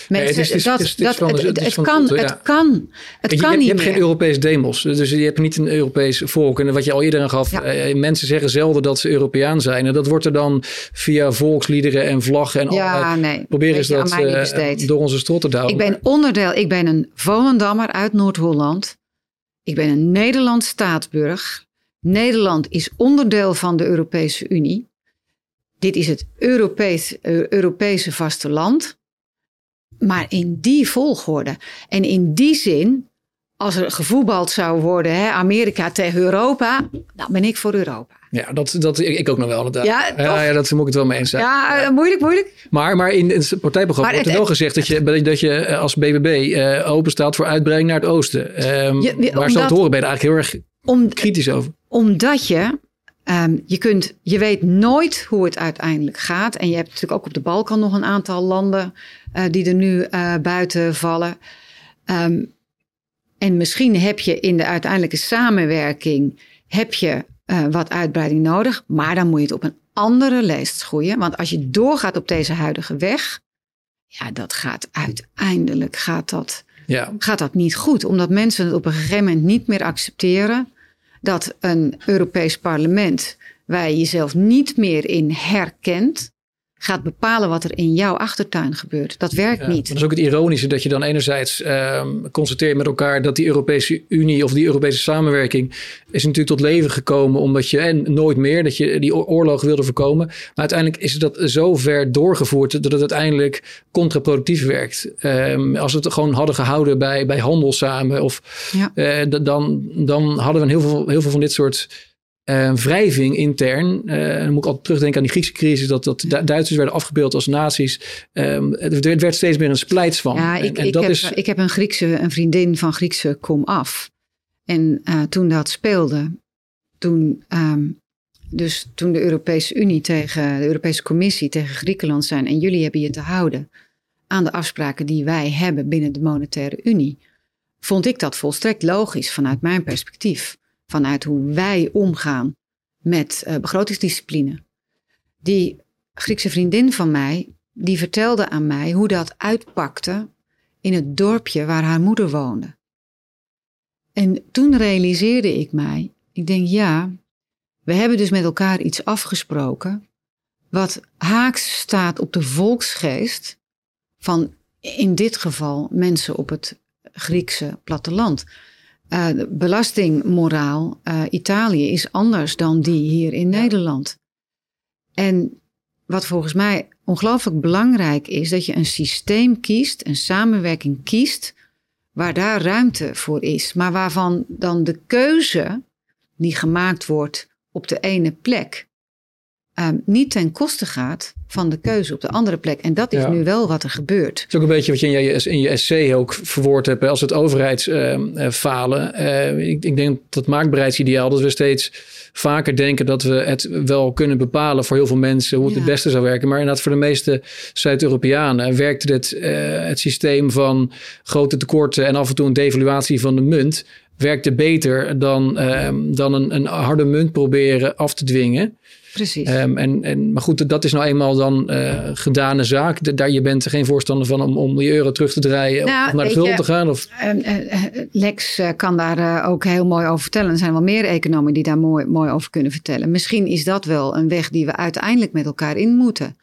Het, kan, het kan, het je, kan je, niet je hebt meer. geen Europees demos, dus je hebt niet een Europees volk. En wat je al eerder aan gaf, Ja. eh, mensen zeggen zelden dat ze Europeaan zijn. En dat wordt er dan via volksliederen en vlaggen en ja, al, nee. proberen ze dat eh, door onze strot te houden. Ik ben onderdeel, ik ben een Volendammer uit Noord-Holland. Ik ben een Nederlands staatsburg. Nederland is onderdeel van de Europese Unie. Dit is het Europees, eh, Europese vasteland. Maar in die volgorde. En in die zin, als er gevoetbald zou worden, hè, Amerika tegen Europa, dan ben ik voor Europa. Ja, dat, dat ik, ook nog wel inderdaad. Ja, ja, ja, dat moet ik het wel mee eens zijn. Ja, eh, moeilijk, moeilijk. Maar, maar in het partijprogramma wordt er het- wel gezegd dat je, dat je eh, als BBB eh, open staat voor uitbreiding naar het oosten. Ehm Ja, zo omdat- te horen ben je er eigenlijk heel erg Om, kritisch over. Omdat je, ehm, je kunt, je weet nooit hoe het uiteindelijk gaat. En je hebt natuurlijk ook op de Balkan nog een aantal landen eh, die er nu eh, buiten vallen. Ehm, en misschien heb je in de uiteindelijke samenwerking heb je, eh, wat uitbreiding nodig. Maar dan moet je het op een andere leest groeien. Want als je doorgaat op deze huidige weg, ja, dat gaat uiteindelijk gaat dat Ja, gaat dat niet goed. Omdat mensen het op een gegeven moment niet meer accepteren dat een Europees parlement, je jezelf niet meer in herkent, gaat bepalen wat er in jouw achtertuin gebeurt. Dat werkt Ja, niet. Dat is ook het ironische dat je dan enerzijds ehm constateert met elkaar dat die Europese Unie of die Europese samenwerking is natuurlijk tot leven gekomen omdat je en nooit meer dat je die oor- oorlog wilde voorkomen. Maar uiteindelijk is dat zo ver doorgevoerd dat het uiteindelijk contraproductief werkt. Ehm, als we het gewoon hadden gehouden bij, bij handel samen of Ja. eh, dan, dan hadden we heel veel, heel veel van dit soort eh, wrijving intern. Eh, dan moet ik altijd terugdenken aan die Griekse crisis, dat, dat Du- Duitsers werden afgebeeld als nazi's. Ehm, het werd, werd steeds meer een splijts van. Ja, En- ik, en ik, dat heb, is, ik heb een, Griekse, een vriendin van Griekse kom af. En eh, toen dat speelde, toen, ehm, dus toen de Europese Unie tegen de Europese Commissie tegen Griekenland zijn en jullie hebben je te houden aan de afspraken die wij hebben binnen de Monetaire Unie, vond ik dat volstrekt logisch vanuit mijn perspectief. Vanuit hoe wij omgaan met eh, begrotingsdiscipline. Die Griekse vriendin van mij, die vertelde aan mij hoe dat uitpakte in het dorpje waar haar moeder woonde. En toen realiseerde ik mij, ik denk ja, we hebben dus met elkaar iets afgesproken wat haaks staat op de volksgeest van in dit geval mensen op het Griekse platteland. De belastingmoraal eh, Italië is anders dan die hier in Nederland. En wat volgens mij ongelooflijk belangrijk is, dat je een systeem kiest, een samenwerking kiest, waar daar ruimte voor is, maar waarvan dan de keuze die gemaakt wordt op de ene plek ehm, niet ten koste gaat van de keuze op de andere plek. En dat is Ja. nu wel wat er gebeurt. Het is ook een beetje wat je in je, in je essay ook verwoord hebt. Als het overheidsfalen. Eh, ik, ik denk dat maakbaarheidsideaal, dat we steeds vaker denken dat we het wel kunnen bepalen voor heel veel mensen hoe het Ja. het beste zou werken. Maar inderdaad, voor de meeste Zuid-Europeanen werkte het, eh, het systeem van grote tekorten en af en toe een devaluatie van de munt. Werkte beter dan, eh, dan een, een harde munt proberen af te dwingen. Precies. Ehm, en, en, maar goed, dat is nou eenmaal dan eh gedane zaak. De- daar, je bent er geen voorstander van om, om die euro terug te draaien Nou, of naar de gulden te gaan. Of, eh, eh, Lex kan daar ook heel mooi over vertellen. Er zijn wel meer economen die daar mooi, mooi over kunnen vertellen. Misschien is dat wel een weg die we uiteindelijk met elkaar in moeten.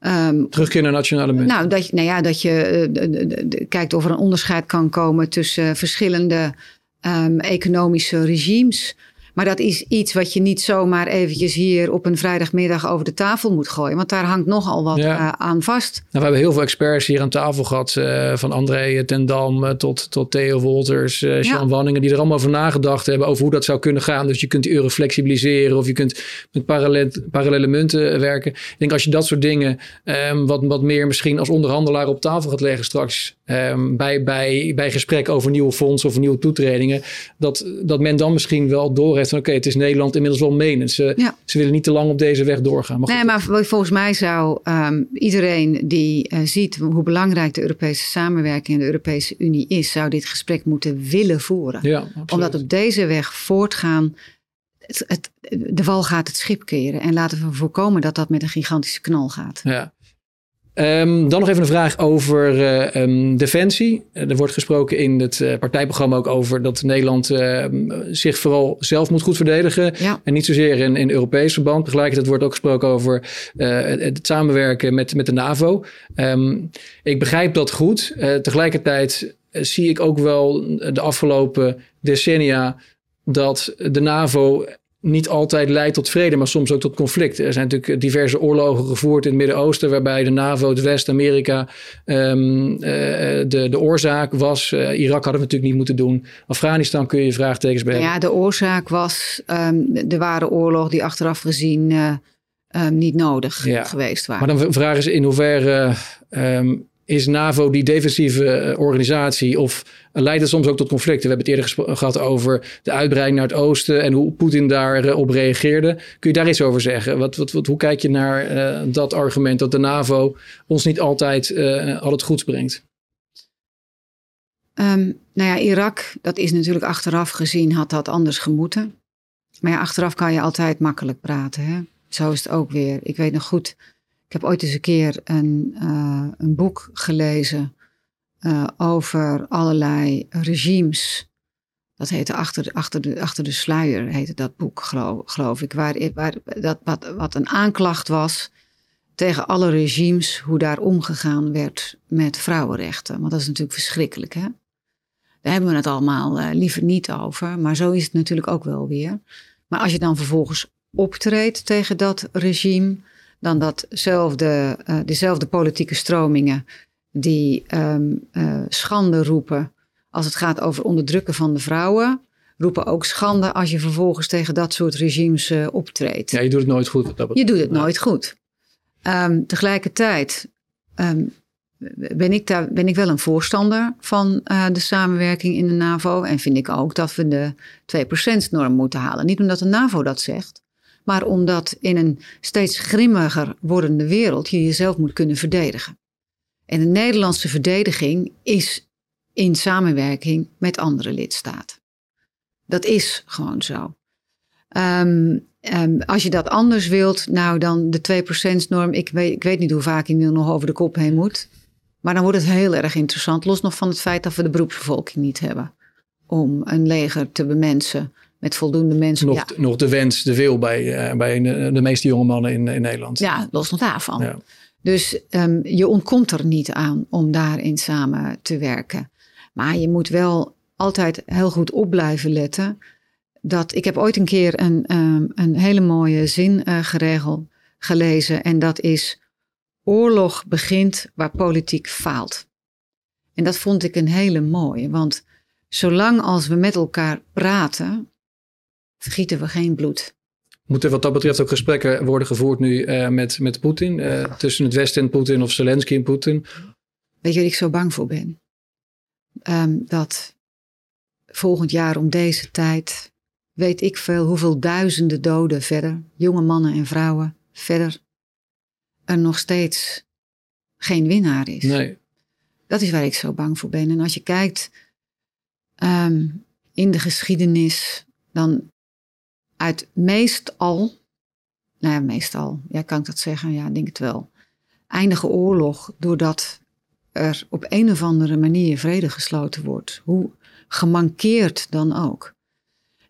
Ehm, terugkeer naar nationale munt. nou, dat, je- nou ja, dat je kijkt of er een onderscheid kan komen tussen verschillende ehm, economische regimes. Maar dat is iets wat je niet zomaar eventjes hier op een vrijdagmiddag over de tafel moet gooien. Want daar hangt nogal wat Ja. eh, aan vast. Nou, we hebben heel veel experts hier aan tafel gehad. eh, van André ten Dam eh, tot, tot Theo Wolters, eh Jean Ja. Wanningen. Die er allemaal over nagedacht hebben over hoe dat zou kunnen gaan. Dus je kunt die euro flexibiliseren. Of je kunt met parallel, parallele munten eh, werken. Ik denk als je dat soort dingen ehm, wat, wat meer misschien als onderhandelaar op tafel gaat leggen straks. ehm, bij, bij, bij gesprek over nieuwe fondsen of nieuwe toetredingen. Dat, dat men dan misschien wel van oké, het is Nederland inmiddels wel menens. Ze, Ja. ze willen niet te lang op deze weg doorgaan. Maar Nee, maar vol- volgens mij zou ehm, iedereen die eh, ziet hoe belangrijk de Europese samenwerking en de Europese Unie is, zou dit gesprek moeten willen voeren. ja. Omdat op deze weg voortgaan, het, het, de wal gaat het schip keren. En laten we voorkomen dat dat met een gigantische knal gaat. Ja. Ehm, dan nog even een vraag over eh, ehm, defensie. Eh, er wordt gesproken in het eh, partijprogramma ook over dat Nederland zich vooral zelf moet goed verdedigen. Ja. En niet zozeer in, in Europees verband. Tegelijkertijd wordt ook gesproken over het, samenwerken met, met de NAVO. Ehm, ik begrijp dat goed. Tegelijkertijd zie ik ook wel de afgelopen decennia dat de NAVO niet altijd leidt tot vrede, maar soms ook tot conflict. Er zijn natuurlijk diverse oorlogen gevoerd in het Midden-Oosten, waarbij de NAVO, het West-Amerika, ehm, eh, de, de oorzaak was. Eh, Irak hadden we natuurlijk niet moeten doen. Afghanistan kun je vraagtekens bij Nou hebben. ja, de oorzaak was ehm, de ware oorlog die achteraf gezien eh, ehm, niet nodig Ja. geweest waren. Maar dan vragen ze in hoeverre is NAVO die defensieve eh, organisatie of leidt het soms ook tot conflicten? We hebben het eerder gehad over de uitbreiding naar het oosten en hoe Poetin daarop reageerde. Kun je daar iets over zeggen? Wat, wat, hoe kijk je naar eh, dat argument dat de NAVO ons niet altijd eh, al het goeds brengt? Ehm, nou ja, Irak, dat is natuurlijk achteraf gezien, had dat anders gemoeten. Maar ja, achteraf kan je altijd makkelijk praten. Hè? Zo is het ook weer. Ik weet nog goed, ik heb ooit eens een keer een, eh, boek gelezen eh, over allerlei regimes. Dat heette Achter, achter, de, achter de Sluier, heette dat boek, geloof, geloof ik. Waar, waar, dat, wat, wat een aanklacht was tegen alle regimes, hoe daar omgegaan werd met vrouwenrechten. Want dat is natuurlijk verschrikkelijk, hè? Daar hebben we het allemaal eh, liever niet over. Maar zo is het natuurlijk ook wel weer. Maar als je dan vervolgens optreedt tegen dat regime, dan datzelfde, eh, dezelfde politieke stromingen die eh, schande roepen als het gaat over onderdrukken van de vrouwen, roepen ook schande als je vervolgens tegen dat soort regimes eh, optreedt. Ja, je doet het nooit goed. dat Je doet het nooit goed. Ehm, tegelijkertijd ehm, ben, ik daar, ben ik wel een voorstander van de samenwerking in de NAVO. En vind ik ook dat we de 2%-norm moeten halen. Niet omdat de NAVO dat zegt, maar omdat in een steeds grimmiger wordende wereld je jezelf moet kunnen verdedigen. En de Nederlandse verdediging is in samenwerking met andere lidstaten. Dat is gewoon zo. Ehm, ehm, als je dat anders wilt, nou dan de 2%-norm. Ik weet, ik weet niet hoe vaak je nu nog over de kop heen moet. Maar dan wordt het heel erg interessant. Los nog van het feit dat we de beroepsbevolking niet hebben. Om een leger te bemensen met voldoende mensen. Nog, ja, nog de wens, de wil bij, eh, bij de, de meeste jonge mannen in, in Nederland. ja, los nog daarvan. Ja. Dus ehm, je ontkomt er niet aan om daarin samen te werken. Maar je moet wel altijd heel goed op blijven letten. Dat, ik heb ooit een keer een, ehm, een hele mooie zin eh, geregeld, gelezen. En dat is: Oorlog begint waar politiek faalt. En dat vond ik een hele mooie. Want zolang als we met elkaar praten, vergieten we geen bloed. Moeten wat dat betreft ook gesprekken worden gevoerd nu eh, met, met Poetin? eh, tussen het Westen en Poetin of Zelensky en Poetin? Weet je wat ik zo bang voor ben? Ehm, dat volgend jaar om deze tijd weet ik veel hoeveel duizenden doden verder, jonge mannen en vrouwen verder, er nog steeds geen winnaar is. Nee. Dat is waar ik zo bang voor ben. En als je kijkt ehm, in de geschiedenis, dan uit meestal, nou ja, meestal, ja, kan ik dat zeggen? Ja, denk het wel. Eindige oorlog doordat er op een of andere manier vrede gesloten wordt. Hoe gemankeerd dan ook.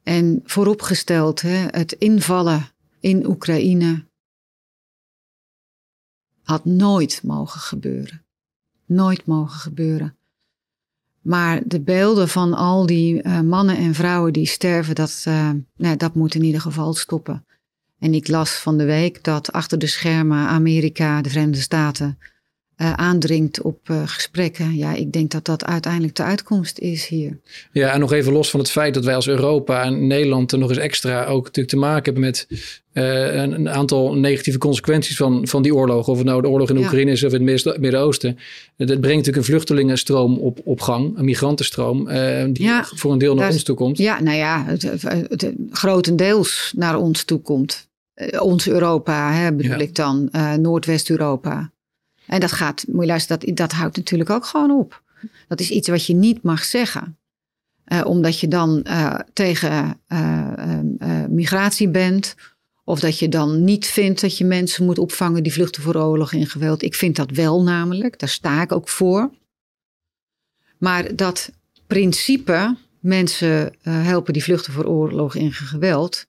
En vooropgesteld, hè, het invallen in Oekraïne had nooit mogen gebeuren. Nooit mogen gebeuren. Maar de beelden van al die uh, mannen en vrouwen die sterven, dat, uh, nou, dat moet in ieder geval stoppen. En ik las van de week dat achter de schermen Amerika, de Verenigde Staten, uh, aandringt op uh, gesprekken. Ja, ik denk dat dat uiteindelijk de uitkomst is hier. Ja, en nog even los van het feit dat wij als Europa en Nederland er nog eens extra ook natuurlijk te maken hebben met uh, een, een, aantal negatieve consequenties van, van die oorlog. Of het nou de oorlog in ja. Oekraïne is of in het Midden-Oosten. Dat brengt natuurlijk een vluchtelingenstroom op, op gang, een migrantenstroom, die ja, voor een deel naar ons toe komt. Ja, nou ja, het, het, het, grotendeels naar ons toe komt. ons Europa, hè, bedoel ja. ik dan, Noordwest-Europa. En dat gaat, moet luisteren, dat, dat houdt natuurlijk ook gewoon op. Dat is iets wat je niet mag zeggen. Uh, omdat je dan uh, tegen uh, migratie bent. Of dat je dan niet vindt dat je mensen moet opvangen die vluchten voor oorlog en geweld. Ik vind dat wel namelijk, daar sta ik ook voor. Maar dat principe, mensen helpen die vluchten voor oorlog en geweld.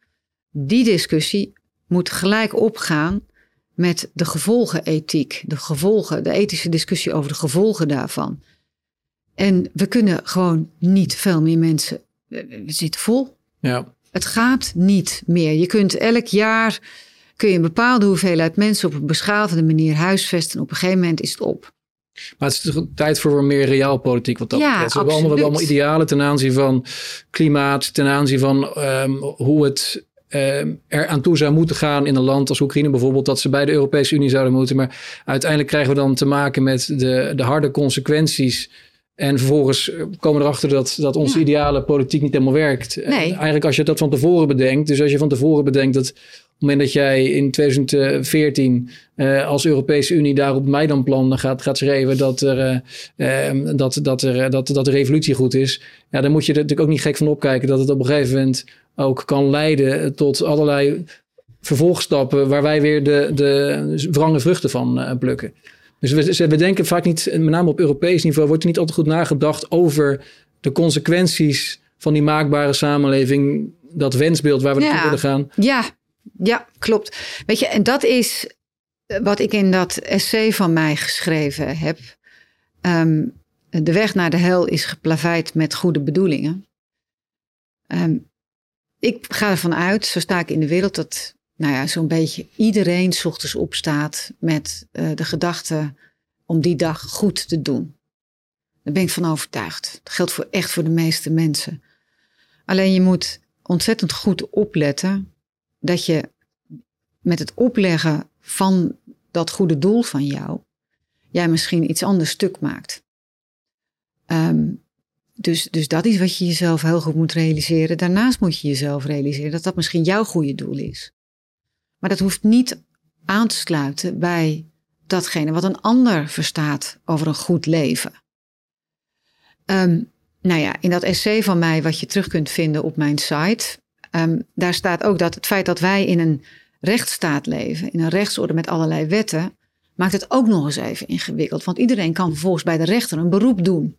Die discussie moet gelijk opgaan met de gevolgenethiek, de gevolgen, de ethische discussie over de gevolgen daarvan. En we kunnen gewoon niet veel meer mensen. We zitten vol. Ja. Het gaat niet meer. Je kunt elk jaar kun je een bepaalde hoeveelheid mensen op een beschavende manier huisvesten. Op een gegeven moment is het op. Maar het is tijd voor meer realpolitiek wat dat ja, betreft. We hebben allemaal, idealen ten aanzien van klimaat, ten aanzien van um, hoe het er aan toe zou moeten gaan in een land als Oekraïne bijvoorbeeld, dat ze bij de Europese Unie zouden moeten. Maar uiteindelijk krijgen we dan te maken met de, de harde consequenties. En vervolgens komen we erachter dat, dat onze ja. ideale politiek niet helemaal werkt. Nee. Eigenlijk als je dat van tevoren bedenkt. Dus als je van tevoren bedenkt dat op het moment dat jij in 2014 uh, als Europese Unie daar op Maidanplan gaat, gaat schrijven dat, er, uh, uh, dat, dat, er, dat, dat de revolutie goed is. Ja, dan moet je er natuurlijk ook niet gek van opkijken dat het op een gegeven moment ook kan leiden tot allerlei vervolgstappen waar wij weer de, de wrange vruchten van uh, plukken. Dus we, we denken vaak niet, met name op Europees niveau, wordt er niet altijd goed nagedacht over de consequenties van die maakbare samenleving, dat wensbeeld waar we naartoe willen gaan. Ja, ja, klopt. Weet je, en dat is wat ik in dat essay van mij geschreven heb. Um, de weg naar de hel is geplaveid met goede bedoelingen. Um, ik ga ervan uit, zo sta ik in de wereld, dat nou ja, zo'n beetje iedereen s ochtends opstaat met uh, de gedachte om die dag goed te doen. Daar ben ik van overtuigd. Dat geldt voor, echt voor de meeste mensen. Alleen je moet ontzettend goed opletten dat je met het opleggen van dat goede doel van jou, jij misschien iets anders stuk maakt. Um, dus, dus dat is wat je jezelf heel goed moet realiseren. Daarnaast moet je jezelf realiseren dat dat misschien jouw goede doel is. Maar dat hoeft niet aan te sluiten bij datgene wat een ander verstaat over een goed leven. Um, nou ja, in dat essay van mij, wat je terug kunt vinden op mijn site, um, daar staat ook dat het feit dat wij in een rechtsstaat leven, in een rechtsorde met allerlei wetten, maakt het ook nog eens even ingewikkeld. Want iedereen kan vervolgens bij de rechter een beroep doen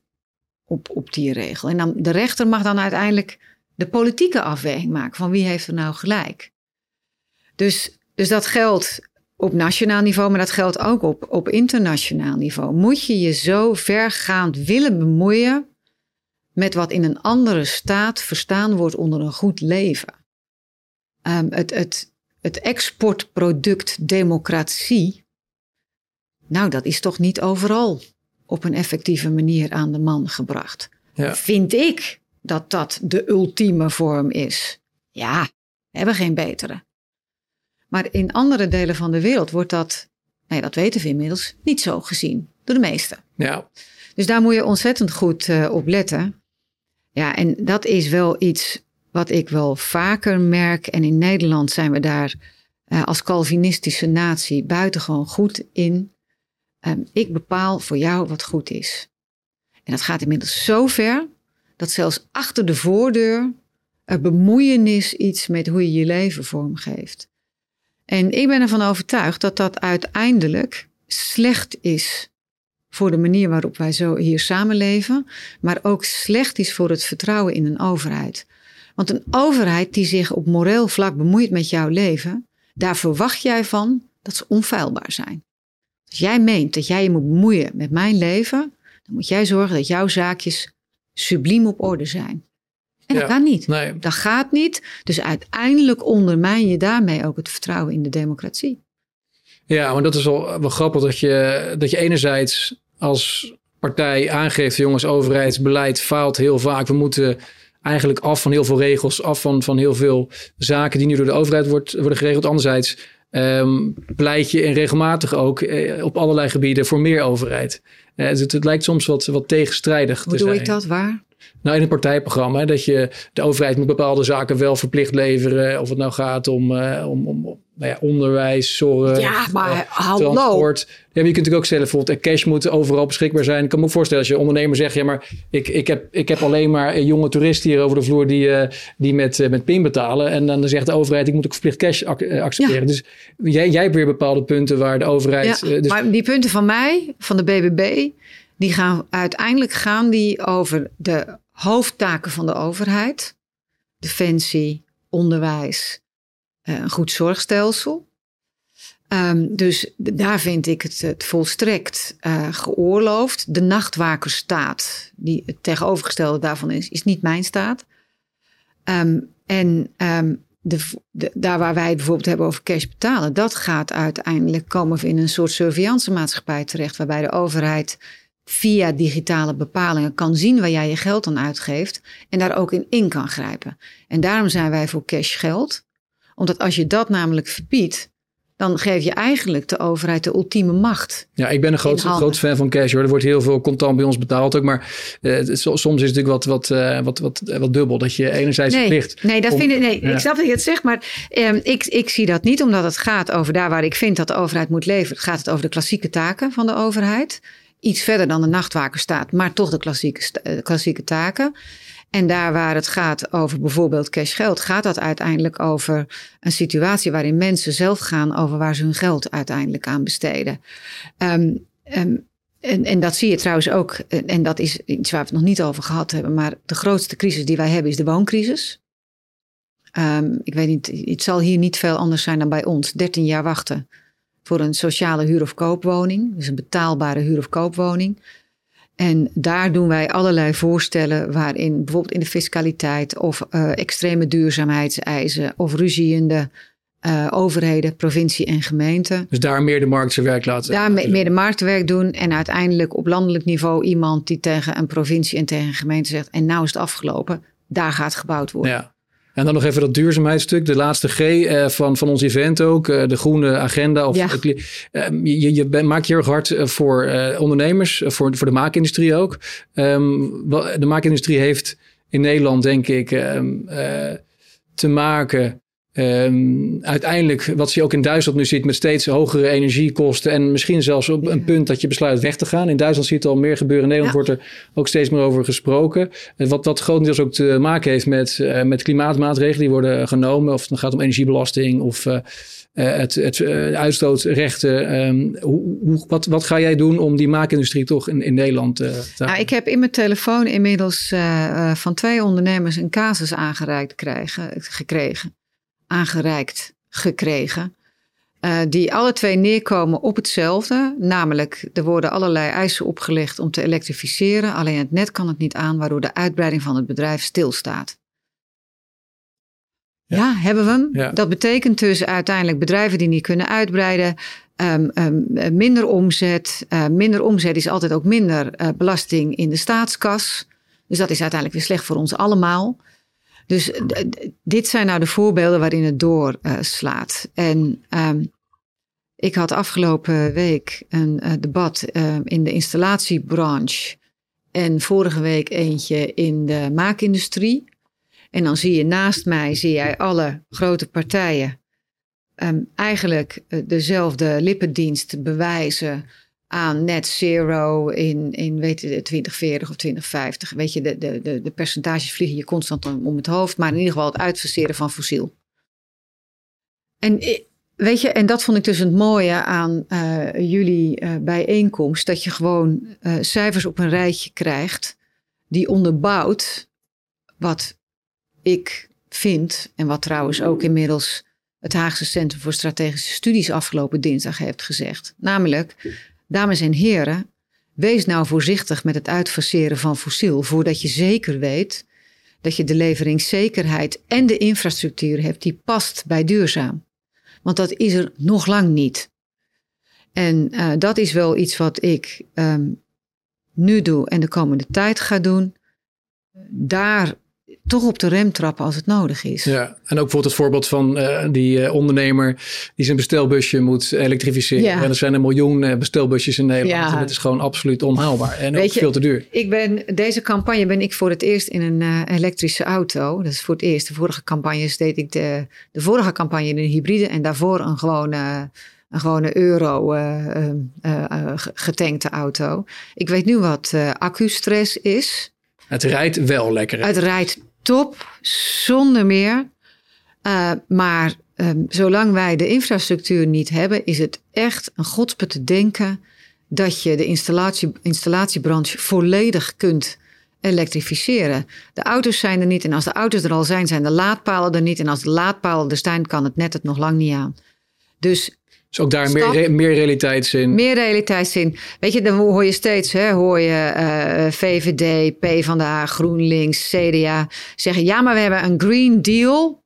op, op die regel. En dan, de rechter mag dan uiteindelijk de politieke afweging maken van wie heeft er nou gelijk. Dus, dus dat geldt op nationaal niveau, maar dat geldt ook op, op internationaal niveau. Moet je je zo vergaand willen bemoeien met wat in een andere staat verstaan wordt onder een goed leven? Um, het, het, het exportproduct democratie, nou, dat is toch niet overal op een effectieve manier aan de man gebracht. Ja. Vind ik dat dat de ultieme vorm is. Ja, we hebben geen betere. Maar in andere delen van de wereld wordt dat, nee, dat weten we inmiddels, niet zo gezien door de meesten. Ja. Dus daar moet je ontzettend goed uh, op letten. Ja, en dat is wel iets wat ik wel vaker merk. En in Nederland zijn we daar uh, als Calvinistische natie buitengewoon goed in. Um, ik bepaal voor jou wat goed is. En dat gaat inmiddels zo ver dat zelfs achter de voordeur er bemoeienis iets met hoe je je leven vormgeeft. En ik ben ervan overtuigd dat dat uiteindelijk slecht is voor de manier waarop wij zo hier samenleven, maar ook slecht is voor het vertrouwen in een overheid. Want een overheid die zich op moreel vlak bemoeit met jouw leven, daar verwacht jij van dat ze onfeilbaar zijn. Als jij meent dat jij je moet bemoeien met mijn leven, dan moet jij zorgen dat jouw zaakjes subliem op orde zijn. En dat Ja, kan niet. Nee. Dat gaat niet. Dus uiteindelijk ondermijn je daarmee ook het vertrouwen in de democratie. Ja, maar dat is wel, wel grappig dat je, dat je enerzijds als partij aangeeft, jongens, overheidsbeleid faalt heel vaak. We moeten eigenlijk af van heel veel regels, af van, van heel veel zaken die nu door de overheid wordt, worden geregeld. Anderzijds ehm, pleit je en regelmatig ook eh, op allerlei gebieden voor meer overheid. Eh, dus het, het lijkt soms wat, wat tegenstrijdig Hoe te doe zijn. ik dat? Waar? Nou, in het partijprogramma, dat je de overheid moet bepaalde zaken wel verplicht leveren. Of het nou gaat om, eh, om, om om, nou ja, onderwijs, zorg, Ja, maar hallo. transport. Ja, maar je kunt natuurlijk ook stellen, bijvoorbeeld eh, cash moet overal beschikbaar zijn. Ik kan me ook voorstellen als je ondernemer zegt, ja, maar ik, ik, heb, ik heb alleen maar eh, jonge toeristen hier over de vloer die, die met, eh, met PIN betalen. En dan zegt de overheid, ik moet ook verplicht cash ac- accepteren. Dus jij, jij hebt weer bepaalde punten waar de overheid... Ja, dus, Maar die punten van mij, van de BBB, die gaan uiteindelijk gaan die over de hoofdtaken van de overheid. Defensie, onderwijs, een goed zorgstelsel. Ehm, dus daar vind ik het, het volstrekt eh, geoorloofd. De nachtwakerstaat, die het tegenovergestelde daarvan is, is niet mijn staat. Ehm, en ehm, de, daar waar wij bijvoorbeeld hebben over cash betalen, dat gaat uiteindelijk komen we in een soort surveillance maatschappij terecht, waarbij de overheid via digitale bepalingen kan zien waar jij je geld aan uitgeeft en daar ook in in kan grijpen. En daarom zijn wij voor cash geld, omdat als je dat namelijk verbiedt, dan geef je eigenlijk de overheid de ultieme macht. Ja, ik ben een groot, groot fan van cash hoor. Er wordt heel veel contant bij ons betaald ook. Maar eh, het soms is het natuurlijk wat, wat, eh, wat, wat, eh, wat dubbel. Dat je enerzijds Nee, verplicht. nee, dat om- vind ik, nee ja. ik snap dat je het zegt, maar ehm, ik, ik zie dat niet, omdat het gaat over daar waar ik vind dat de overheid moet leveren. Gaat het over de klassieke taken van de overheid. Iets verder dan de nachtwaker staat, maar toch de klassieke, klassieke taken. En daar waar het gaat over bijvoorbeeld cash geld, gaat dat uiteindelijk over een situatie waarin mensen zelf gaan over waar ze hun geld uiteindelijk aan besteden. Ehm, ehm, en, en dat zie je trouwens ook, en- dat is iets waar we het nog niet over gehad hebben, maar de grootste crisis die wij hebben is de wooncrisis. Ehm, ik weet niet, het zal hier niet veel anders zijn dan bij ons. 13 jaar wachten voor een sociale huur- of koopwoning, dus een betaalbare huur- of koopwoning. En daar doen wij allerlei voorstellen waarin bijvoorbeeld in de fiscaliteit of eh, extreme duurzaamheidseisen of ruziende eh, overheden, provincie en gemeente. Dus daar meer de markt zijn werk laten. Daar me- meer de marktwerk doen en uiteindelijk op landelijk niveau iemand die tegen een provincie en tegen een gemeente zegt: En nou is het afgelopen, daar gaat gebouwd worden. Ja. En dan nog even dat duurzaamheidsstuk, de laatste G eh, van, van ons event ook, eh, de groene agenda. Of, Ja. het li- eh, je, je ben- maakt je heel erg hard eh, voor ondernemers, voor, voor de maakindustrie ook. Ehm, de maakindustrie heeft in Nederland, denk ik, ehm, eh, te maken. Ehm, uiteindelijk, wat je ook in Duitsland nu ziet, met steeds hogere energiekosten. En misschien zelfs op een punt dat je besluit weg te gaan. In Duitsland zie je het al meer gebeuren. In Nederland Ja. wordt er ook steeds meer over gesproken. Eh, Wat, wat grotendeels ook te maken heeft met, eh, met klimaatmaatregelen die worden genomen. Of het dan gaat om energiebelasting of eh, het, het uitstootrechten. Ehm, hoe, hoe, wat, wat ga jij doen om die maakindustrie toch in, in Nederland te Nou, ik heb in mijn telefoon inmiddels van twee ondernemers een casus aangereikt krijgen, gekregen. Aangereikt gekregen. eh, die alle twee neerkomen op hetzelfde. Namelijk, er worden allerlei eisen opgelegd om te elektrificeren. Alleen het net kan het niet aan, waardoor de uitbreiding van het bedrijf stilstaat. Ja. Ja, hebben we hem. Ja. Dat betekent dus uiteindelijk bedrijven die niet kunnen uitbreiden, ehm, ehm, eh, minder omzet. Eh, minder omzet is altijd ook minder eh, belasting in de staatskas. Dus dat is uiteindelijk weer slecht voor ons allemaal. Dus eh, dit zijn nou de voorbeelden waarin het doorslaat. en ehm, ik had afgelopen week een eh, debat eh, in de installatiebranche. En vorige week eentje in de maakindustrie. En dan zie je naast mij zie jij alle grote partijen ehm, eigenlijk eh, dezelfde lippendienst bewijzen aan net zero in, in weet je, 2040 of 2050. Weet je, de, de, de, percentages vliegen je constant om, het hoofd, maar in ieder geval het uitfaseren van fossiel. En weet je, en dat vond ik dus het mooie aan eh, jullie eh, bijeenkomst, dat je gewoon eh, cijfers op een rijtje krijgt die onderbouwt wat ik vind, en wat trouwens ook inmiddels het Haagse Centrum voor Strategische Studies afgelopen dinsdag heeft gezegd. Namelijk, dames en heren, wees nou voorzichtig met het uitfaseren van fossiel voordat je zeker weet dat je de leveringszekerheid en de infrastructuur hebt die past bij duurzaam. Want dat is er nog lang niet. En uh, dat is wel iets wat ik um, nu doe en de komende tijd ga doen. Daar toch op de rem trappen als het nodig is. Ja, en ook bijvoorbeeld het voorbeeld van uh, die uh, ondernemer die zijn bestelbusje moet elektrificeren. Ja. En er zijn een miljoen uh, bestelbusjes in Nederland. Ja. En dat is gewoon absoluut onhaalbaar en Weet ook je, veel te duur. Ik ben, deze campagne ben ik voor het eerst in een elektrische auto. Dat is voor het eerst. De vorige campagnes deed ik de, de vorige campagne in een hybride en daarvoor een gewone een gewone euro uh, uh, getankte auto. Ik weet nu wat accu-stress is. Het rijdt wel lekker. Het rijdt top, zonder meer. maar um, zolang wij de infrastructuur niet hebben, is het echt een godspe te denken dat je de installatie, installatiebranche volledig kunt elektrificeren. De auto's zijn er niet en als de auto's er al zijn, zijn de laadpalen er niet. En als de laadpalen er zijn, kan het net het nog lang niet aan. Dus dus ook daar meer, meer realiteitszin. Meer realiteitszin. Weet je, dan hoor je steeds, hè, hoor je uh, VVD, PvdA, GroenLinks, CDA zeggen... ja, maar we hebben een Green Deal...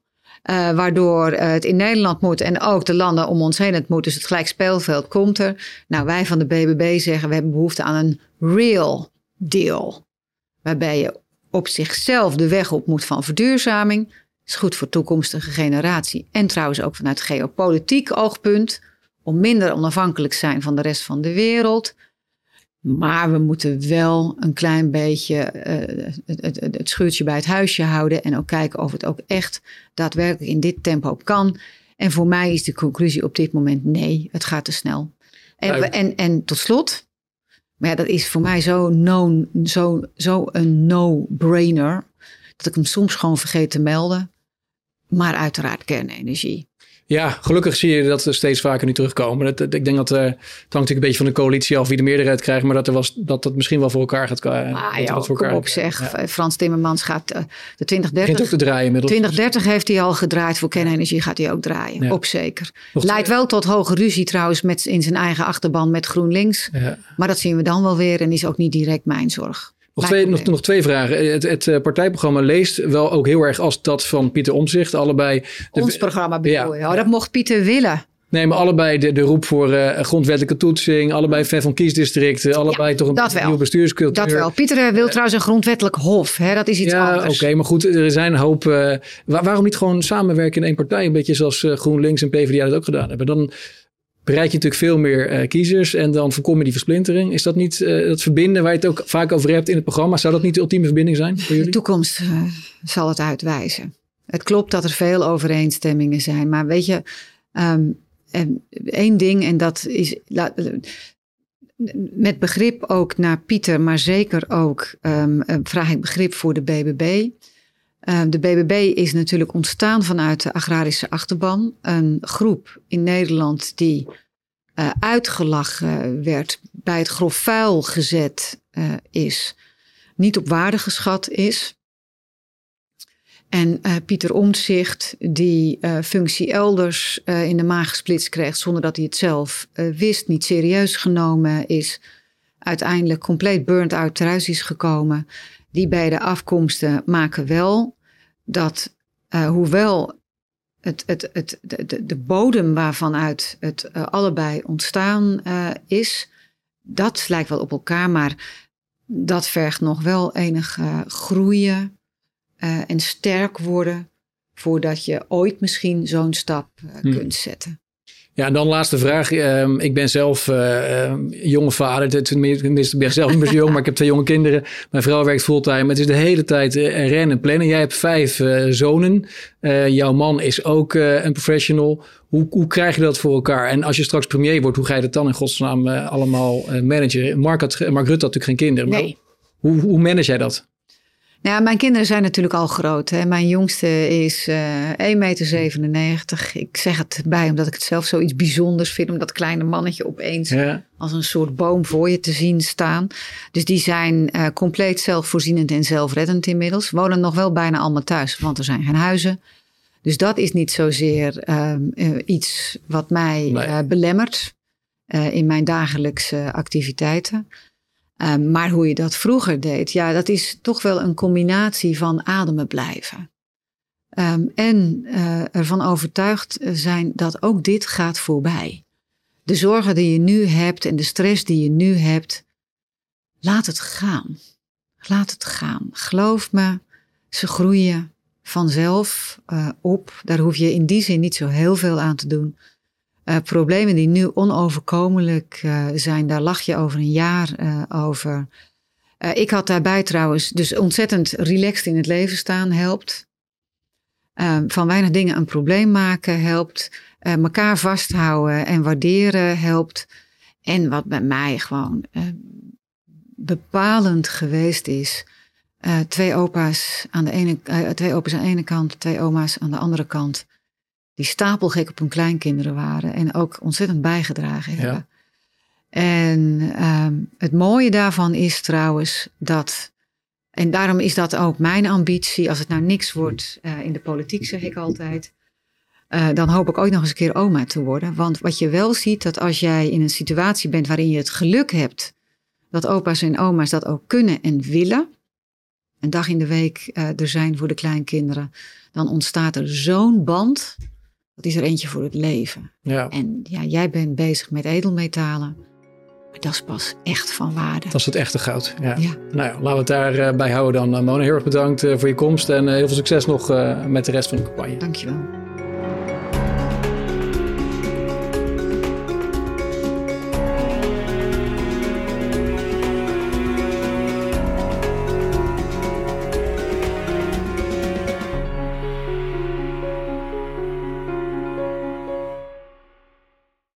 Uh, waardoor het in Nederland moet en ook de landen om ons heen het moet. Dus het gelijk speelveld komt er. Nou, wij van de BBB zeggen we hebben behoefte aan een real deal. Waarbij je op zichzelf de weg op moet van verduurzaming. is goed voor toekomstige generatie. En trouwens ook vanuit geopolitiek oogpunt om minder onafhankelijk te zijn van de rest van de wereld. Maar we moeten wel een klein beetje uh, het, het, het, schuurtje bij het huisje houden. En ook kijken of het ook echt daadwerkelijk in dit tempo kan. En voor mij is de conclusie op dit moment nee, het gaat te snel. En, en, en tot slot, maar ja, dat is voor mij zo, no, zo, zo een no-brainer. Dat ik hem soms gewoon vergeet te melden. Maar uiteraard kernenergie. Ja, gelukkig zie je dat er steeds vaker nu terugkomen. Dat, ik denk dat uh, het hangt natuurlijk een beetje van de coalitie af wie de meerderheid krijgt, maar dat er was dat dat misschien wel voor elkaar gaat komen. Ah, ja, voor elkaar op zeg. Frans Timmermans gaat uh, de 2030. ook te draaien inmiddels. 2030 heeft hij al gedraaid voor kernenergie, gaat hij ook draaien. Ja. Op zeker. Leidt wel tot hoge ruzie trouwens met, in zijn eigen achterban met GroenLinks. Ja. Maar dat zien we dan wel weer en is ook niet direct mijn zorg. Nog twee, nog, nog twee vragen. Het, het, eh, partijprogramma leest wel ook heel erg als dat van Pieter Omzicht. Allebei. De, Ons programma bedoel ja. Oh, dat mocht Pieter willen. Nee, maar allebei de, de roep voor uh, grondwettelijke toetsing. Allebei ver van kiesdistricten. Allebei toch een nieuwe bestuurscultuur. Dat wel. Pieter eh, wil trouwens een grondwettelijk hof. Hè? Dat is iets ja, anders. oké. maar goed, er zijn een hoop... Uh, waarom niet gewoon samenwerken in één partij? Een beetje zoals GroenLinks en PvdA dat ook gedaan hebben. Dan bereik je natuurlijk veel meer uh, kiezers en dan voorkom je die versplintering. Is dat niet uh, dat verbinden waar je het ook vaak over hebt in het programma? Zou dat niet de ultieme verbinding zijn voor jullie? De toekomst uh, zal het uitwijzen. Het klopt dat er veel overeenstemmingen zijn, maar weet je, um, één ding en dat is met begrip ook naar Pieter, maar zeker ook um, vraag ik begrip voor de BBB. Ehm, de BBB is natuurlijk ontstaan vanuit de agrarische achterban. Een groep in Nederland die uh, uitgelachen werd, bij het grof vuil gezet uh, is, niet op waarde geschat is. En uh, Pieter Omtzigt, die functie elders in de maag gesplitst kreeg zonder dat hij het zelf wist, niet serieus genomen is, uiteindelijk compleet burnt out thuis is gekomen die beide afkomsten maken wel dat, uh, hoewel het, het, het, de, de bodem waarvanuit het uh, allebei ontstaan uh, is, dat lijkt wel op elkaar, maar dat vergt nog wel enig groeien en sterk worden voordat je ooit misschien zo'n stap hmm. kunt zetten. Ja, en dan laatste vraag. Ehm, ik ben zelf uh, jonge vader. Tenminste, ik ben zelf niet meer zo jong, maar ik heb twee jonge kinderen. Mijn vrouw werkt fulltime. Het is de hele tijd uh, rennen en plannen. Jij hebt vijf zonen. jouw man is ook een professional. Hoe, hoe krijg je dat voor elkaar? En als je straks premier wordt, hoe ga je dat dan in godsnaam allemaal managen? Mark, had, Mark Rutte had natuurlijk geen kinderen. Nee. Hoe, hoe manage jij dat? Nou, mijn kinderen zijn natuurlijk al groot. Hè. Mijn jongste is uh, eh, 1,97 meter. Ik zeg het bij omdat ik het zelf zoiets bijzonders vind. Om dat kleine mannetje opeens als een soort boom voor je te zien staan. Dus die zijn uh, compleet zelfvoorzienend en zelfreddend inmiddels. Wonen nog wel bijna allemaal thuis, want er zijn geen huizen. Dus dat is niet zozeer uh, iets wat mij nee. belemmert in mijn dagelijkse activiteiten. Ehm, maar hoe je dat vroeger deed, ja, dat is toch wel een combinatie van ademen blijven. Ehm, en uh, ervan overtuigd zijn dat ook dit gaat voorbij. De zorgen die je nu hebt en de stress die je nu hebt, laat het gaan. Laat het gaan. Geloof me, ze groeien vanzelf uh, op. Daar hoef je in die zin niet zo heel veel aan te doen. Uh, problemen die nu onoverkomelijk uh, zijn, daar lach je over een jaar over. ik had daarbij trouwens dus ontzettend relaxed in het leven staan, helpt. van weinig dingen een probleem maken helpt. elkaar vasthouden en waarderen helpt. En wat bij mij gewoon bepalend geweest is. Twee opa's aan de ene, twee opa's aan de ene kant, twee oma's aan de andere kant. Die stapelgek op hun kleinkinderen waren en ook ontzettend bijgedragen hebben. En ehm, het mooie daarvan is trouwens dat, en daarom is dat ook mijn ambitie, als het nou niks wordt uh, in de politiek, zeg ik altijd. dan hoop ik ooit nog eens een keer oma te worden. Want wat je wel ziet, dat als jij in een situatie bent waarin je het geluk hebt dat opa's en oma's dat ook kunnen en willen, een dag in de week uh, er zijn voor de kleinkinderen, dan ontstaat er zo'n band. Dat is er eentje voor het leven. Ja. En ja, jij bent bezig met edelmetalen. Maar dat is pas echt van waarde. Dat is het echte goud. Ja. ja. Nou ja, laten we het daarbij bij houden dan. Uh, Mona, heel erg bedankt voor je komst en heel veel succes nog met de rest van de campagne. Dankjewel.